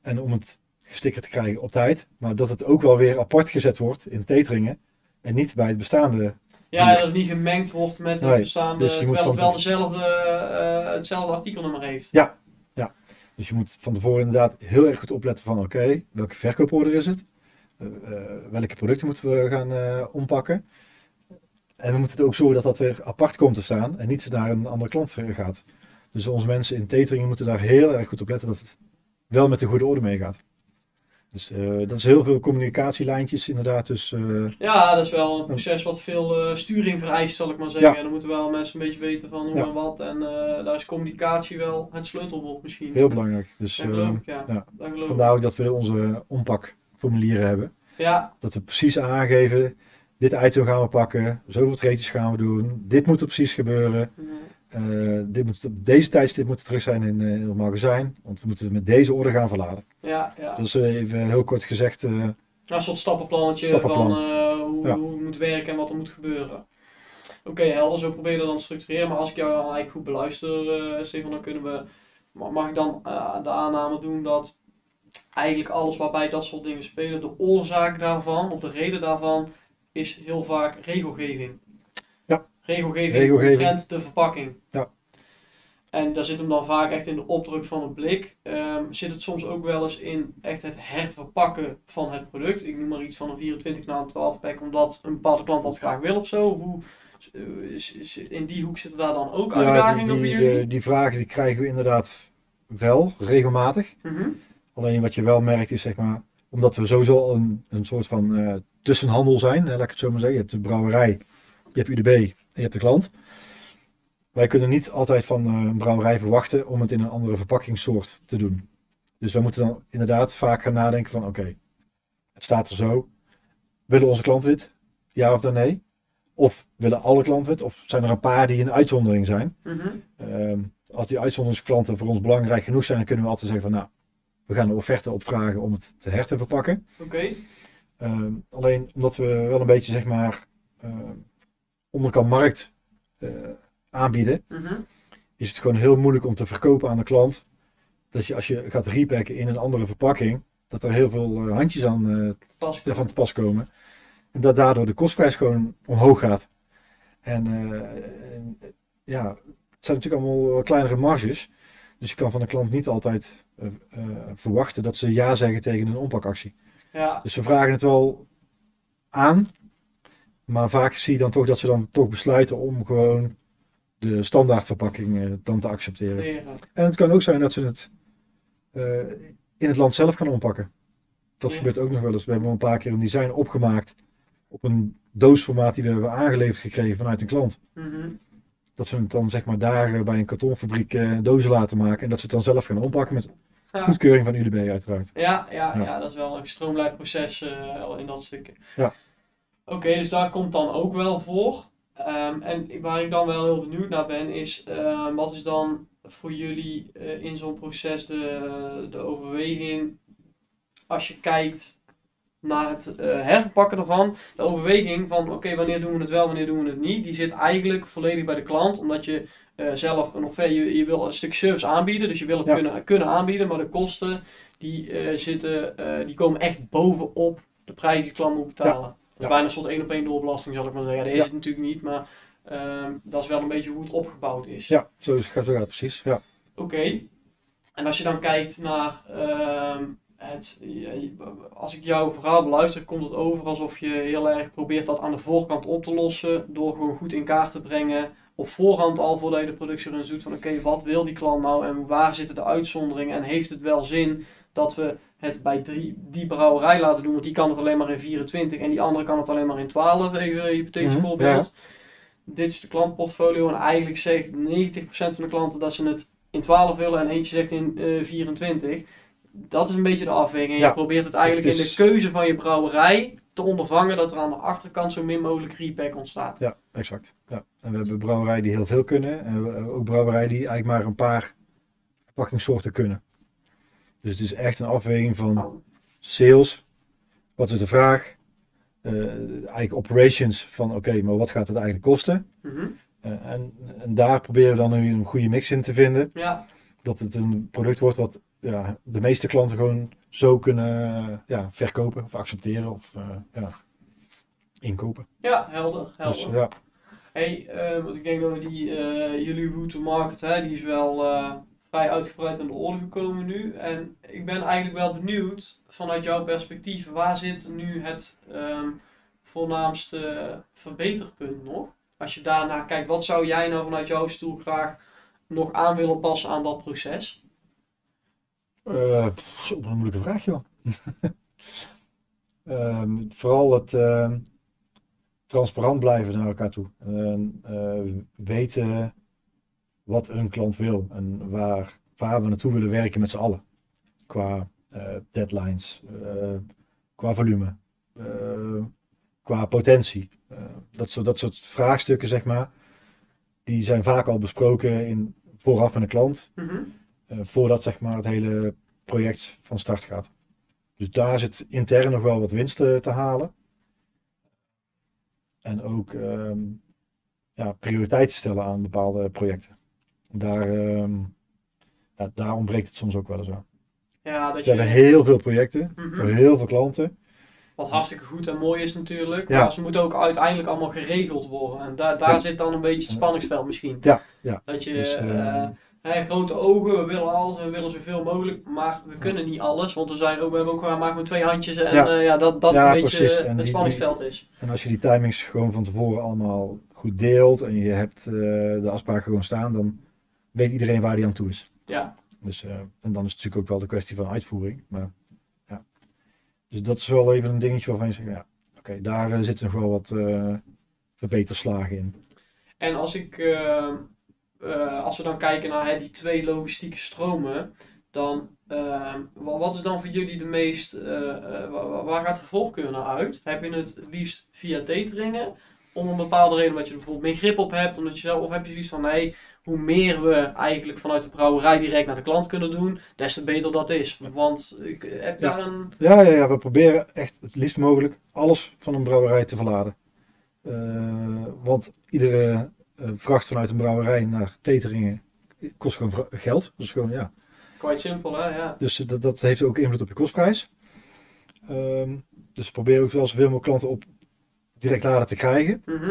En om het gestickerd te krijgen op tijd. Maar dat het ook wel weer apart gezet wordt in Teteringen. En niet bij het bestaande. Ja, dat het niet gemengd wordt met het Nee, bestaande, dus terwijl het wel dezelfde, eh, hetzelfde artikelnummer heeft. Dus je moet van tevoren inderdaad heel erg goed opletten van oké, welke verkooporder is het? Eh, eh, welke producten moeten we gaan eh, ompakken? En we moeten het ook zorgen dat dat weer apart komt te staan en niet naar een andere klant gaat. Dus onze mensen in Teteringen moeten daar heel erg goed op letten dat het wel met de goede orde meegaat. Dus eh, dat is heel veel communicatielijntjes inderdaad. Dus eh, Ja, dat is wel een proces wat veel eh, sturing vereist, zal ik maar zeggen. Ja. En dan moeten wel mensen een beetje weten van hoe Ja. en wat. En daar is communicatie wel het sleutelwoord misschien. heel belangrijk. Dus Dat geloof ik, ja. ik. vandaar ook dat we onze ompakformulieren hebben. Ja, Dat we precies aangeven, dit item gaan we pakken, zoveel treetjes gaan we doen, dit moet er precies gebeuren. Eh, dit moet, op deze tijdstip moet het terug zijn in, eh, in het magazijn, want we moeten het met deze orde gaan verladen. ja, ja. Eh, even heel kort gezegd. Nou, een soort stappenplannetje Stappenplan. van hoe, Ja. hoe het moet werken en wat er moet gebeuren. Oké, helder, zo probeer je dat dan te structureren. Maar als ik jou eigenlijk goed beluister, Stefan, dan kunnen we... ma- Mag ik dan de aanname doen dat eigenlijk alles waarbij dat soort dingen spelen, de oorzaak daarvan, of de reden daarvan, is heel vaak regelgeving. Regelgeving, Regelgeving. omtrent de verpakking. Ja. En daar zit hem dan vaak echt in de opdruk van het blik. Ehm, zit het soms ook wel eens in echt het herverpakken van het product. Ik noem maar iets van een 24 naar een 12 pack, omdat een bepaalde klant dat graag wil of zo. Hoe, eh, is- is- in die hoek zitten daar dan ook Ja, die, uitdagingen voor die, jullie? de- die vragen die krijgen we inderdaad wel, regelmatig. Mhm. Alleen wat je wel merkt is zeg maar, omdat we sowieso al een, een soort van eh, tussenhandel zijn, hè, laat ik het zo maar zeggen. Je hebt de brouwerij, je hebt UDB je hebt de klant. Wij kunnen niet altijd van eh, een brouwerij verwachten om het in een andere verpakkingssoort te doen. Dus we moeten dan inderdaad vaak gaan nadenken van oké, het staat er zo. Willen onze klanten dit? Ja of dan nee? Of willen alle klanten het? Of zijn er een paar die een uitzondering zijn? Mhm. Ehm, als die uitzonderingsklanten voor ons belangrijk genoeg zijn, dan kunnen we altijd zeggen van nou, we gaan een offerte opvragen om het te her te verpakken. Oké. Ehm, alleen omdat we wel een beetje zeg maar ehm, onderkant markt eh, aanbieden, Mhm. is het gewoon heel moeilijk om te verkopen aan de klant. Dat je als je gaat repacken in een andere verpakking, dat er heel veel eh, handjes aan eh, Pas. van te pas komen. En dat daardoor de kostprijs gewoon omhoog gaat. En en, ja, het zijn natuurlijk allemaal kleinere marges. Dus je kan van de klant niet altijd verwachten dat ze ja zeggen tegen een ompakactie. Ja. Dus we vragen het wel aan. Maar vaak zie je dan toch dat ze dan toch besluiten om gewoon de standaardverpakking eh, dan te accepteren. Teren. En het kan ook zijn dat ze het eh, in het land zelf gaan ompakken. Dat Ja. gebeurt ook nog wel eens. We hebben al een paar keer een design opgemaakt op een doosformaat die we hebben aangeleverd gekregen vanuit een klant. Mhm. Dat ze het dan zeg maar daar eh, bij een kartonfabriek eh, dozen laten maken en dat ze het dan zelf gaan ompakken met Ja. goedkeuring van UDB uiteraard. Ja, ja, ja. Ja. dat is wel een gestroomlijnd proces in dat stukje. Ja. Oké, dus daar komt dan ook wel voor. Ehm, en waar ik dan wel heel benieuwd naar ben, is ehm, wat is dan voor jullie eh, in zo'n proces de, de overweging als je kijkt naar het eh, herverpakken ervan. De overweging van oké, wanneer doen we het wel, wanneer doen we het niet, die zit eigenlijk volledig bij de klant, omdat je eh, zelf een offerte, je, je wil een stuk service aanbieden, dus je wil het Ja. kunnen, kunnen aanbieden, maar de kosten die, zitten, die komen echt bovenop de prijs die de klant moet betalen. Ja. bijna soort één op één doorbelasting zal ik maar zeggen. Dat is Ja. het natuurlijk niet, maar ehm, dat is wel een beetje hoe het opgebouwd is. Ja, zo, gaat het precies. Ja. Oké. En als je dan kijkt naar ehm, het, als ik jouw verhaal beluister, komt het over alsof je heel erg probeert dat aan de voorkant op te lossen door gewoon goed in kaart te brengen op voorhand al voordat je de productieruns doet van oké, wat wil die klant nou en waar zitten de uitzonderingen en heeft het wel zin dat we het bij die, die brouwerij laten doen, want die kan het alleen maar in 24 en die andere kan het alleen maar in 12, even een hypothetisch Mhm, voorbeeld. Dit is de klantportfolio en eigenlijk zegt 90% van de klanten dat ze het in 12 willen en eentje zegt in eh, 24. Dat is een beetje de afweging. En Ja, je probeert het eigenlijk het in de keuze van je brouwerij te ondervangen dat er aan de achterkant zo min mogelijk repack ontstaat. Ja, exact. Ja. En we hebben brouwerijen die heel veel kunnen. En we hebben ook brouwerijen die eigenlijk maar een paar verpakkingssoorten kunnen. Dus het is echt een afweging van sales. Wat is de vraag? Eh, eigenlijk operations van oké, maar wat gaat het eigenlijk kosten? Mhm. Eh, en, en daar proberen we dan nu een goede mix in te vinden. Ja, Dat het een product wordt wat ja, de meeste klanten gewoon zo kunnen ja, verkopen of accepteren of eh, ja, inkopen. ja, helder. helder. Dus ja, Hey, want ik denk dat we die, jullie route to market, hè, die is wel vrij uitgebreid aan de orde gekomen nu. En ik ben eigenlijk wel benieuwd, vanuit jouw perspectief, waar zit nu het ehm, voornaamste verbeterpunt nog? Als je daarnaar kijkt, wat zou jij nou vanuit jouw stoel graag nog aan willen passen aan dat proces? Wat een moeilijke vraag, joh. Ehm, vooral het ehm, transparant blijven naar elkaar toe. Eh, weten wat een klant wil en waar, waar we naartoe willen werken met z'n allen. Qua eh, deadlines, eh, qua volume, eh, qua potentie. Dat, soort, dat soort vraagstukken, zeg maar, die zijn vaak al besproken in, vooraf met een klant. Mhm. Voordat zeg maar, het hele project van start gaat. Dus daar zit intern nog wel wat winst te halen. En ook ehm, ja, prioriteiten stellen aan bepaalde projecten. Daar, ehm, ja, daar ontbreekt het soms ook wel eens aan. Ja, dat We je, hebben heel veel projecten, Mhm. heel veel klanten. wat hartstikke goed en mooi is natuurlijk, Ja. maar ze moeten ook uiteindelijk allemaal geregeld worden. En daar, daar Ja. zit dan een beetje het spanningsveld misschien. Ja, ja. Dat je Dus, eh, eh, Hè, grote ogen, we willen alles we willen zoveel mogelijk, maar we kunnen niet alles, want we, zijn ook, we hebben ook maar maar twee handjes en Ja. ja, ja dat dat Ja, een beetje eh, En het die- spanningsveld is. En als je die timings gewoon van tevoren allemaal goed deelt en je hebt eh, de afspraken gewoon staan, dan weet iedereen waar die aan toe is. Ja, Dus, eh, en dan is het natuurlijk ook wel de kwestie van uitvoering. Maar, ja. Dus dat is wel even een dingetje waarvan je zegt, ja, oké, daar eh, zitten nog wel wat eh, verbeterslagen in. en als ik, als we dan kijken naar hè, die twee logistieke stromen, dan, wa- wat is dan voor jullie de meest, wa- wa- waar gaat de voorkeur naar uit? Heb je het liefst via dateringen, om een bepaalde reden, omdat je er bijvoorbeeld meer grip op hebt, omdat je zelf, of heb je zoiets van, nee, hoe meer we eigenlijk vanuit de brouwerij direct naar de klant kunnen doen, des te beter dat is. Want ik eh, heb Ja. daar een, Ja, ja, ja, we proberen echt het liefst mogelijk alles van een brouwerij te verladen. Eh, want iedere eh, vracht vanuit een brouwerij naar Teteringen kost gewoon geld. Dus gewoon, ja, quite simpel hè, ja. Dus dat, dat heeft ook invloed op je kostprijs. Ehm, dus we proberen ook wel zoveel mogelijk klanten op direct laden te krijgen. Mhm.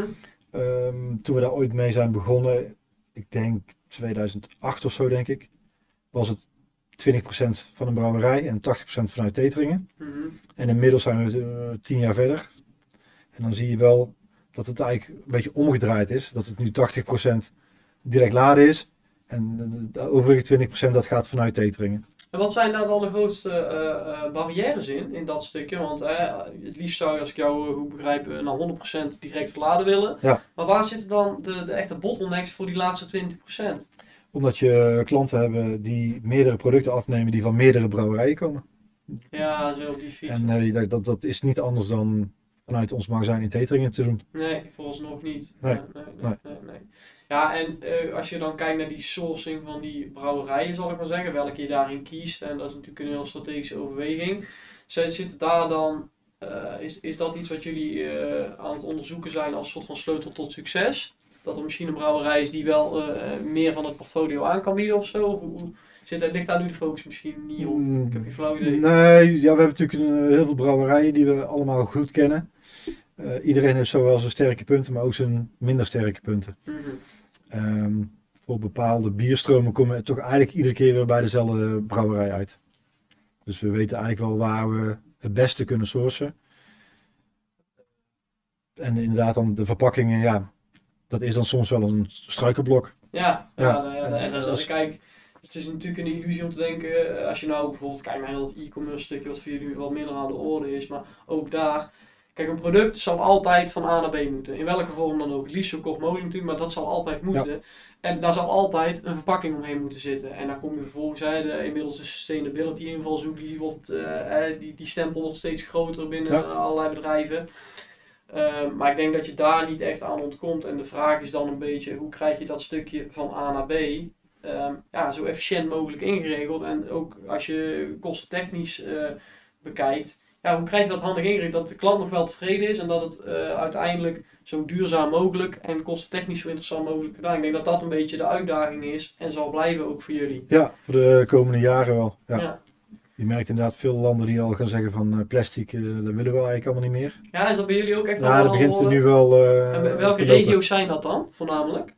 Ehm, toen we daar ooit mee zijn begonnen, ik denk 2008 of zo denk ik, was het 20% van een brouwerij en 80% vanuit Teteringen. Mhm. En inmiddels zijn we eh, 10 jaar verder. En dan zie je wel dat het eigenlijk een beetje omgedraaid is. Dat het nu 80% direct laden is. En de, de overige 20% dat gaat vanuit Teteringen. En wat zijn daar dan de grootste eh, eh, barrières in, in dat stukje? Want het liefst zou je, als ik jou eh, goed begrijp, naar 100% direct verladen willen. Ja. Maar waar zitten dan de, de echte bottlenecks voor die laatste 20%? Omdat je klanten hebben die meerdere producten afnemen die van meerdere brouwerijen komen. Ja, zo op die fiets. En eh, dat, dat, dat is niet anders dan vanuit ons magazijn in Teteringen te doen. Nee, niet. Nee, nee, nee, nee, nee, nee. Ja, en eh, als je dan kijkt naar die sourcing van die brouwerijen, zal ik maar zeggen, welke je daarin kiest, en dat is natuurlijk een heel strategische overweging. Zit daar dan, eh, is, is dat iets wat jullie eh, aan het onderzoeken zijn als soort van sleutel tot succes? Dat er misschien een brouwerij is die wel meer van het portfolio aan kan bieden of zo? Hoe, hoe zit, ligt daar nu de focus misschien niet op? Mm, Ik heb geen flauw idee. Nee, ja, we hebben natuurlijk een, heel veel brouwerijen die we allemaal goed kennen. Iedereen heeft zowel zijn sterke punten, maar ook zijn minder sterke punten. Mhm. Ehm, voor bepaalde bierstromen komen we toch eigenlijk iedere keer weer bij dezelfde brouwerij uit. Dus we weten eigenlijk wel waar we het beste kunnen sourcen. En inderdaad dan de verpakkingen, ja, dat is dan soms wel een struikelblok. Ja, ja, Ja. nou ja, En dat is, is- kijk, het is natuurlijk een illusie om te denken, eh, als je nou bijvoorbeeld kijkt naar heel dat e-commerce stukje, wat voor jullie wat minder aan de orde is, maar ook daar, kijk, een product zal altijd van A naar B moeten, in welke vorm dan ook, het liefst zo kort mogelijk natuurlijk, maar dat zal altijd moeten. En daar zal altijd een verpakking omheen moeten zitten. En dan kom je vervolgens, hè, de, inmiddels de sustainability invalshoek, die, wordt, eh, eh, die, die stempel wordt steeds groter binnen Ja. allerlei bedrijven. Ehm, maar ik denk dat je daar niet echt aan ontkomt. En de vraag is dan een beetje, hoe krijg je dat stukje van A naar B ehm, ja, zo efficiënt mogelijk ingeregeld. En ook als je kostentechnisch eh bekijkt, ja, hoe krijg je dat handig ingeregeld dat de klant nog wel tevreden is en dat het eh, uiteindelijk zo duurzaam mogelijk en kostentechnisch zo interessant mogelijk gedaan. Ik denk dat dat een beetje de uitdaging is en zal blijven ook voor jullie. Ja, voor de komende jaren wel. Ja. Ja. Je merkt inderdaad veel landen die al gaan zeggen van eh, plastic, eh, dat willen we eigenlijk allemaal niet meer. Ja, is dat bij jullie ook echt Ja, al dat begint er nu wel En welke regio's zijn dat dan, voornamelijk?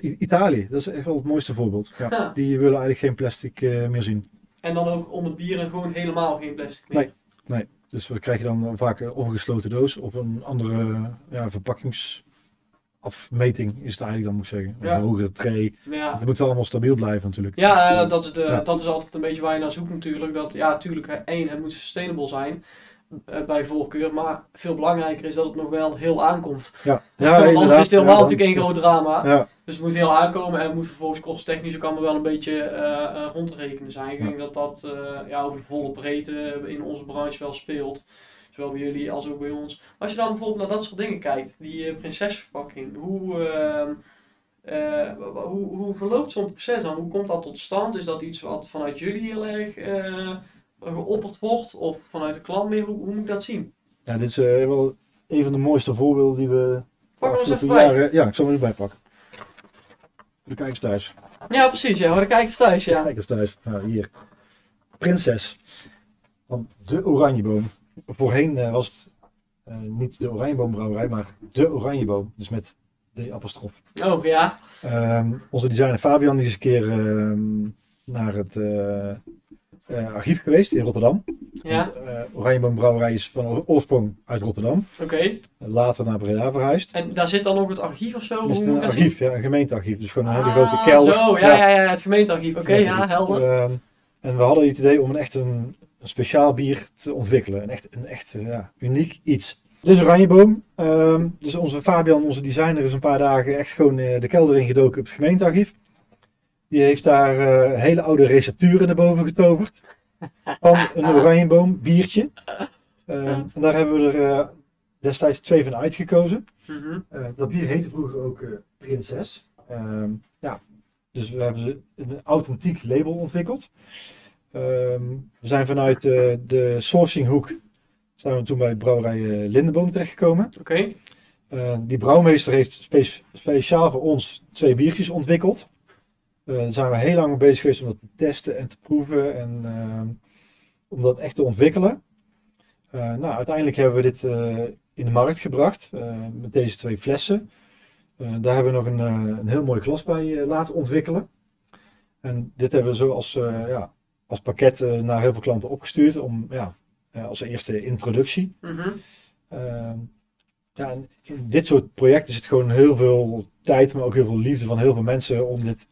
Italië, dat is echt wel het mooiste voorbeeld. Ja. Die willen eigenlijk geen plastic meer zien. En dan ook om het bier en gewoon helemaal geen plastic meer. Nee. Dus wat krijg je dan vaak een ongesloten doos of een andere ja, verpakkingsafmeting is het eigenlijk dan moet ik zeggen. Ja. Een hogere tray. Ja. Het moet allemaal stabiel blijven natuurlijk. Ja, eh, dat is, de, dat is altijd een beetje waar je naar zoekt natuurlijk. Dat, ja, natuurlijk, één, het moet sustainable zijn bij voorkeur. Maar veel belangrijker is dat het nog wel heel aankomt. Ja, Want anders is het helemaal ja, natuurlijk één groot drama. Ja, Dus het moet heel aankomen en het moet vervolgens kosttechnisch ook allemaal wel een beetje eh, eh, rond te rekenen zijn. Ik Ja. denk dat dat eh, ja, over de volle breedte in onze branche wel speelt. Zowel bij jullie als ook bij ons. Maar als je dan bijvoorbeeld naar dat soort dingen kijkt, die eh, prinsesverpakking, hoe, ehm, eh, hoe, hoe verloopt zo'n proces dan? Hoe komt dat tot stand? Is dat iets wat vanuit jullie heel erg eh, geopperd wordt? Of vanuit de klant meer? Hoe, hoe moet ik dat zien? ja, dit is eh, wel een van de mooiste voorbeelden die we de Pak afgelopen bij. jaren... Ja, ik zal hem erbij pakken. Voor de kijkers thuis. Ja, precies. Ja, maar de kijkers thuis, ja. Kijkers thuis. Nou, hier. Prinses. Van de Oranjeboom. Voorheen eh, was het eh, niet de Oranjeboombrouwerij, maar de Oranjeboom. Dus met D apostrof. Oh ja. Ehm, onze designer Fabian die is een keer ehm, naar het eh, archief geweest in Rotterdam. Ja. Want, eh, Brouwerij is van oorsprong uit Rotterdam. Oké. Later naar Breda verhuisd. En daar zit dan ook het archief of zo? Is het een archief, ja, een gemeentearchief. Dus gewoon een hele grote Ah, kelder. Zo, ja, ja, ja, het gemeentearchief. Oké, ja, helder. Ehm, en we hadden het idee om een echt een, een speciaal bier te ontwikkelen. Een echt, een echt eh, ja, uniek iets. Dit is Oranjeboom. Ehm, dus onze Fabian, onze designer, is een paar dagen echt gewoon de kelder ingedoken op het gemeentearchief. Die heeft daar eh, hele oude recepturen naar boven getoverd. Van een Oranjeboom biertje. Ehm, en daar hebben we er eh, destijds twee van uitgekozen. Mhm. Eh, dat bier heette vroeger ook Prinses. Ehm, ja, dus we hebben ze een authentiek label ontwikkeld. Ehm, we zijn vanuit de sourcinghoek zijn we toen bij brouwerij eh, Lindenboom terechtgekomen. Oké. Die brouwmeester heeft spe- speciaal voor ons twee biertjes ontwikkeld. Eh, daar zijn we heel lang bezig geweest om dat te testen en te proeven en ehm, om dat echt te ontwikkelen. Eh, nou, uiteindelijk hebben we dit eh, in de markt gebracht met deze twee flessen. Daar hebben we nog een, een heel mooi glas bij laten ontwikkelen. En dit hebben we zo als, ja, als pakket naar heel veel klanten opgestuurd om, ja, als eerste introductie. Mhm. Ehm, ja, in dit soort projecten zit gewoon heel veel tijd, maar ook heel veel liefde van heel veel mensen om dit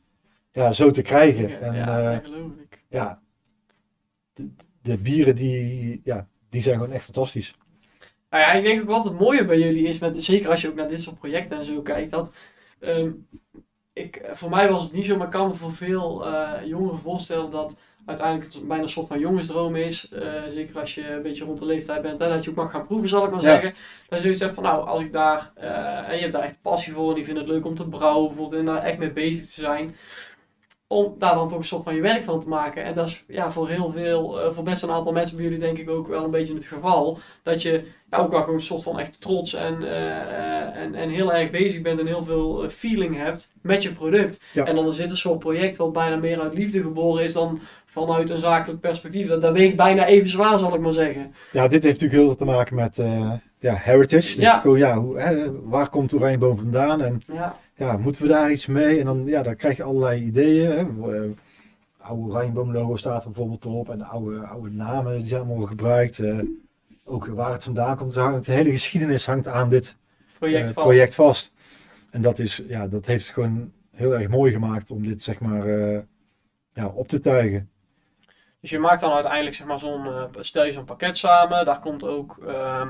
ja, zo te krijgen. Ja, en ja, eh, geloof ik. ja, de, de bieren die, ja, die zijn gewoon echt fantastisch. Nou ja, ik denk ook wat het mooie bij jullie is, met, zeker als je ook naar dit soort projecten en zo kijkt, dat ehm, ik, voor mij was het niet zo, maar ik kan me voor veel eh, jongeren voorstellen dat uiteindelijk het bijna een soort van jongensdroom is. eh, zeker als je een beetje rond de leeftijd bent, hè, dat je ook mag gaan proeven, zal ik maar Ja. zeggen. Dat je zoiets hebt van, nou, als ik daar, en je hebt daar echt passie voor en je vindt het leuk om te brouwen, bijvoorbeeld, en daar echt mee bezig te zijn. Om daar dan toch een soort van je werk van te maken. En dat is ja, voor heel veel, eh, voor best een aantal mensen bij jullie denk ik ook wel een beetje het geval. Dat je ja, ook wel gewoon een soort van echt trots en, eh, en, en heel erg bezig bent en heel veel eh, feeling hebt met je product. Ja. En dan is dit een soort project wat bijna meer uit liefde geboren is dan vanuit een zakelijk perspectief. Dat, dat weegt bijna even zwaar, zal ik maar zeggen. Ja, dit heeft natuurlijk heel veel te maken met ja, heritage. Dus Ja. Gewoon, ja, hoe, hè, waar komt Oranjeboom vandaan en Ja, ja, moeten we daar iets mee? En dan, ja, dan krijg je allerlei ideeën. Hè. Eh, oude Oranjeboom logo staat er bijvoorbeeld op en oude, oude namen die zijn allemaal gebruikt. Eh, ook waar het vandaan komt. Dus hangt- de hele geschiedenis hangt aan dit project eh, vast. project vast. En dat, is, ja, dat heeft het gewoon heel erg mooi gemaakt om dit zeg maar ja, op te tuigen. Dus je maakt dan uiteindelijk zeg maar zo'n, stel je zo'n pakket samen. Daar komt ook ehm,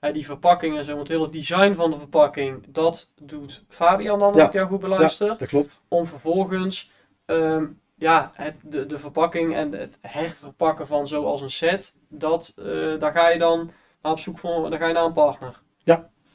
eh, die verpakking en zo. Want het hele design van de verpakking, dat doet Fabian dan, Ja. ik jou goed beluister. Dat klopt. Om vervolgens ehm, ja, het, de, de verpakking en het herverpakken van zoals een set. Dat, eh, daar ga je dan naar op zoek voor, daar ga je naar een partner.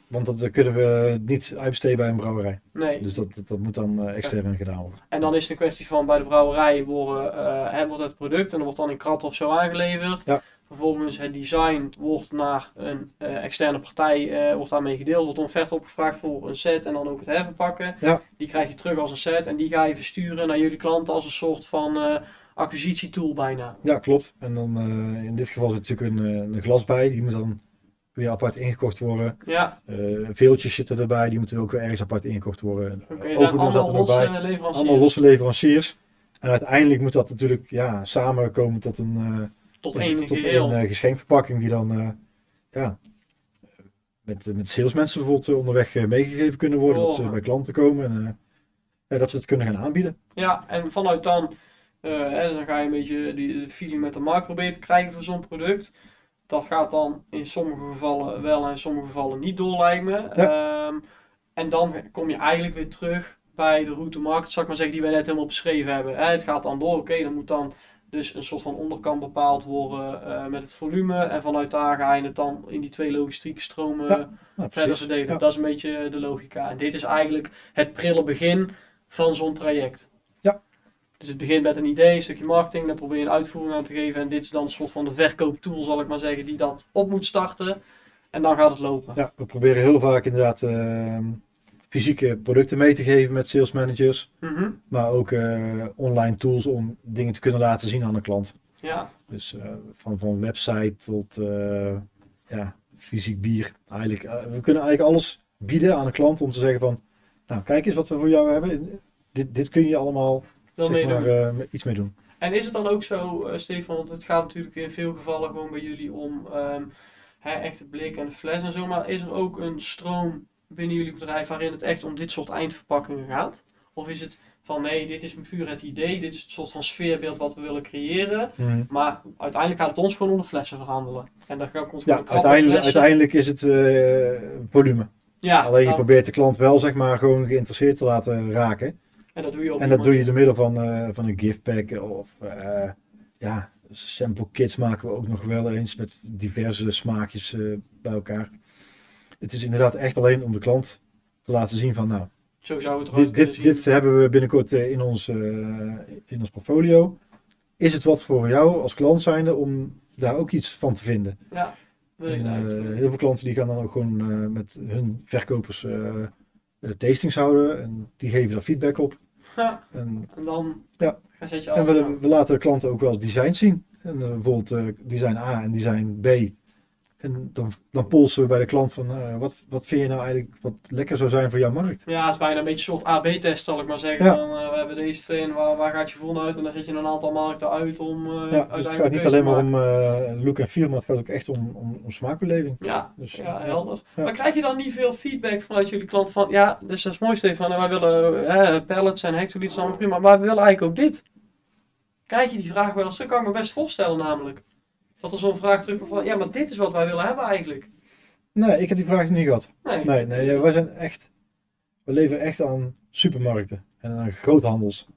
Want dat kunnen we niet uitbesteden bij een brouwerij. Nee. Dus dat, dat, dat moet dan eh, extern gedaan worden. En dan is het een kwestie van bij de brouwerij worden, hè, wordt het product en dat wordt dan in krat of zo aangeleverd. Ja. Vervolgens het design wordt naar een eh, externe partij, eh, wordt daarmee gedeeld, wordt een offerte opgevraagd voor een set en dan ook het herverpakken. Ja. Die krijg je terug als een set en die ga je versturen naar jullie klanten als een soort van eh, acquisitietool bijna. Ja, klopt. En dan in dit geval zit natuurlijk een, een glas bij. Die moet dan weer apart ingekocht worden. Ja, veeltjes zitten erbij. Die moeten ook weer ergens apart ingekocht worden. oké. Okay, allemaal losse leveranciers. Allemaal losse leveranciers. En uiteindelijk moet dat natuurlijk ja, samenkomen tot een, Tot één tot geheel. een eh, geschenkverpakking die dan eh, ja, met, met salesmensen bijvoorbeeld eh, onderweg eh, meegegeven kunnen worden. Dat ze Oh. bij klanten komen en eh, ja, dat ze het kunnen gaan aanbieden. Ja, en vanuit dan, eh, dan ga je een beetje die de feeling met de markt proberen te krijgen voor zo'n product. Dat gaat dan in sommige gevallen wel en in sommige gevallen niet door, lijkt me. Ehm, en dan kom je eigenlijk weer terug bij de route market, zal ik maar zeggen, die wij net helemaal beschreven hebben. Hè, het gaat dan door, oké, dan moet dan dus een soort van onderkant bepaald worden eh, met het volume. En vanuit daar ga je het dan in die twee logistieke stromen Ja, eh, Nou, verder verdelen. Ja. Dat is een beetje de logica. En dit is eigenlijk het prille begin van zo'n traject. Ja. Dus het begint met een idee, een stukje marketing, daar probeer je een uitvoering aan te geven. En dit is dan een soort van de verkooptool, zal ik maar zeggen, die dat op moet starten. En dan gaat het lopen. Ja, we proberen heel vaak inderdaad eh, fysieke producten mee te geven met sales managers. Mhm. Maar ook eh, online tools om dingen te kunnen laten zien aan de klant. Ja, Dus eh, van, van website tot eh, ja, fysiek bier. Eigenlijk, we kunnen eigenlijk alles bieden aan de klant om te zeggen van nou kijk eens wat we voor jou hebben. Dit, dit kun je allemaal Dan zeg meedoen. maar, iets mee doen. En is het dan ook zo, Stefan, want het gaat natuurlijk in veel gevallen gewoon bij jullie om ehm hè, echt de blik en de fles en zo, maar is er ook een stroom binnen jullie bedrijf waarin het echt om dit soort eindverpakkingen gaat? Of is het van nee, dit is puur het idee, dit is het soort van sfeerbeeld wat we willen creëren, maar uiteindelijk gaat het ons gewoon om de flessen verhandelen. En dan komt Ja, uiteindelijk, uiteindelijk is het eh, volume. Ja, Alleen je nou, probeert de klant wel zeg maar gewoon geïnteresseerd te laten raken. en dat doe je op En dat doe je door middel van, eh, van een giftpack of eh, ja, sample kits maken we ook nog wel eens met diverse smaakjes bij elkaar. Het is inderdaad echt alleen om de klant te laten zien van nou, Zo zou het dit, dit, zien. dit hebben we binnenkort eh, in, ons, eh, in ons portfolio. Is het wat voor jou als klant zijnde om daar ook iets van te vinden? Ja, wil je En, daar iets eh, heel veel klanten die gaan dan ook gewoon met hun verkopers tastings houden en die geven daar feedback op. Ja, En, en dan Ja. ga zet je en we, laten klanten ook wel eens designs zien. En, bijvoorbeeld design A en design B. En dan, dan polsen we bij de klant van eh, wat, wat vind je nou eigenlijk wat lekker zou zijn voor jouw markt? Ja, het is bijna een beetje een soort AB-test, zal ik maar zeggen. Ja. Van, eh, we hebben deze twee en waar, waar gaat je vol uit? En dan zet je een aantal markten uit om eh Ja, dus het uiteindelijk gaat niet alleen maar om look en feel, maar het gaat ook echt om, om, om smaakbeleving. Ja, Dus, ja, helder. Ja. Maar krijg je dan niet veel feedback vanuit jullie klant van... Ja, dus dat is mooi Stefan, en wij willen pallets en hectoliters allemaal prima, maar we willen eigenlijk ook dit. Krijg je die vraag wel eens? Dat kan ik me best voorstellen namelijk. Dat er zo'n vraag terugkomt van... Ja, maar dit is wat wij willen hebben eigenlijk. Nee, ik heb die vraag niet gehad. Nee, Nee, nee, ja, wij zijn echt, we leveren echt aan supermarkten en aan groothandels.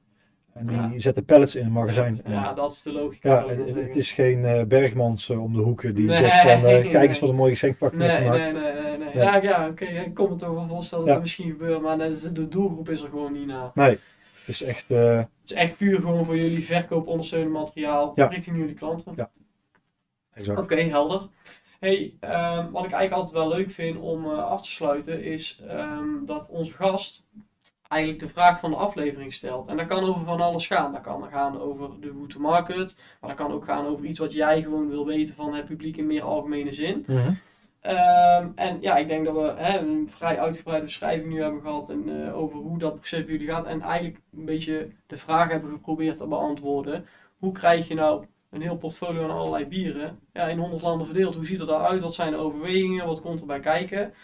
En die Ja. zetten pallets in een magazijn. En- Ja, dat is de logica. Ja, het, is geen eh, Bergmans eh, om de hoek die Nee, zegt van eh, nee. kijk eens wat een mooie geschenkpak Nee, gemaakt. nee, nee, nee, nee. Ja, ja oké, ik kon me toch wel voorstellen dat Ja. het misschien gebeurt, maar de, doelgroep is er gewoon niet naar. Nee, het is echt, Het is echt puur gewoon voor jullie verkoop ondersteunend materiaal Ja. richting jullie klanten. Ja. Oké, helder. Hey, ehm, wat ik eigenlijk altijd wel leuk vind om eh, af te sluiten is ehm, dat onze gast eigenlijk de vraag van de aflevering stelt. En dat kan over van alles gaan. Dat kan gaan over de route market, maar dat kan ook gaan over iets wat jij gewoon wil weten van het publiek in meer algemene zin. Mhm. Ehm, en ja, ik denk dat we hè, een vrij uitgebreide beschrijving nu hebben gehad en, eh, over hoe dat proces bij jullie gaat. En eigenlijk een beetje de vraag hebben geprobeerd te beantwoorden. Hoe krijg je nou een heel portfolio aan allerlei bieren ja, in 100 landen verdeeld? Hoe ziet het eruit? Wat zijn de overwegingen? Wat komt erbij kijken?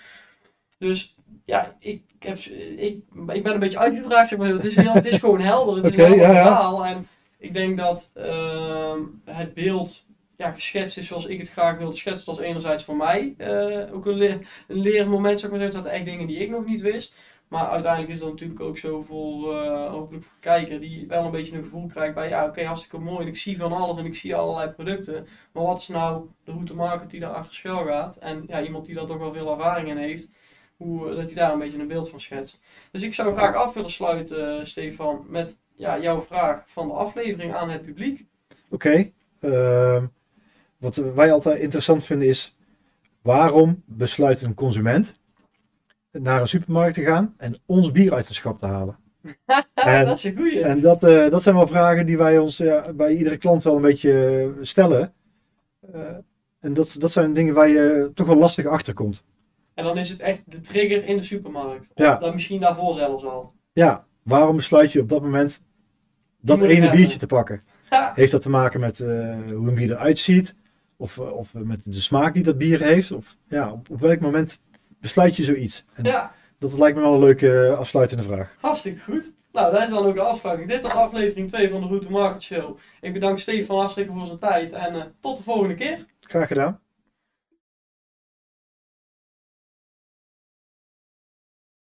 Dus ja, ik, heb, ik, ik ben een beetje uitgevraagd, zeg maar. Het is, heel, het is gewoon helder. Het is Oké, een helder ja, verhaal. En ik denk dat ehm, het beeld ja, geschetst is zoals ik het graag wilde schetsen. Dat was enerzijds voor mij eh, ook een, le een leermoment, zou ik maar zeggen. Dat echt dingen die ik nog niet wist. Maar uiteindelijk is dat natuurlijk ook zo voor, eh, hopelijk kijker, die wel een beetje een gevoel krijgt bij, ja oké, hartstikke mooi en ik zie van alles en ik zie allerlei producten. Maar wat is nou de route market die daar achter schuil gaat? En ja, iemand die daar toch wel veel ervaring in heeft, hoe, eh, dat hij daar een beetje een beeld van schetst. Dus ik zou graag af willen sluiten, eh, Stefan, met ja, jouw vraag van de aflevering aan het publiek. Oké, ehm, wat wij altijd interessant vinden is, waarom besluit een consument naar een supermarkt te gaan en ons bier uit de schap te halen? En- dat is een goeie. En dat, eh, dat zijn wel vragen die wij ons ja, bij iedere klant wel een beetje eh, stellen. Eh, en dat, dat zijn dingen waar je toch wel lastig achter komt. En dan is het echt de trigger in de supermarkt. Of Ja. dan misschien daarvoor zelfs al. Ja, waarom besluit je op dat moment dat ene hebben. biertje te pakken? Heeft dat te maken met hoe een bier eruit ziet? Of, of met de smaak die dat bier heeft? Of ja, op, op welk moment besluit je zoiets? En ja, dat lijkt me wel een leuke eh, afsluitende vraag. hartstikke goed. Nou, dat is dan ook de afsluiting. Dit was aflevering 2 van de Route Market Show. Ik bedank Stefan hartstikke voor zijn tijd en eh, tot de volgende keer. Graag gedaan.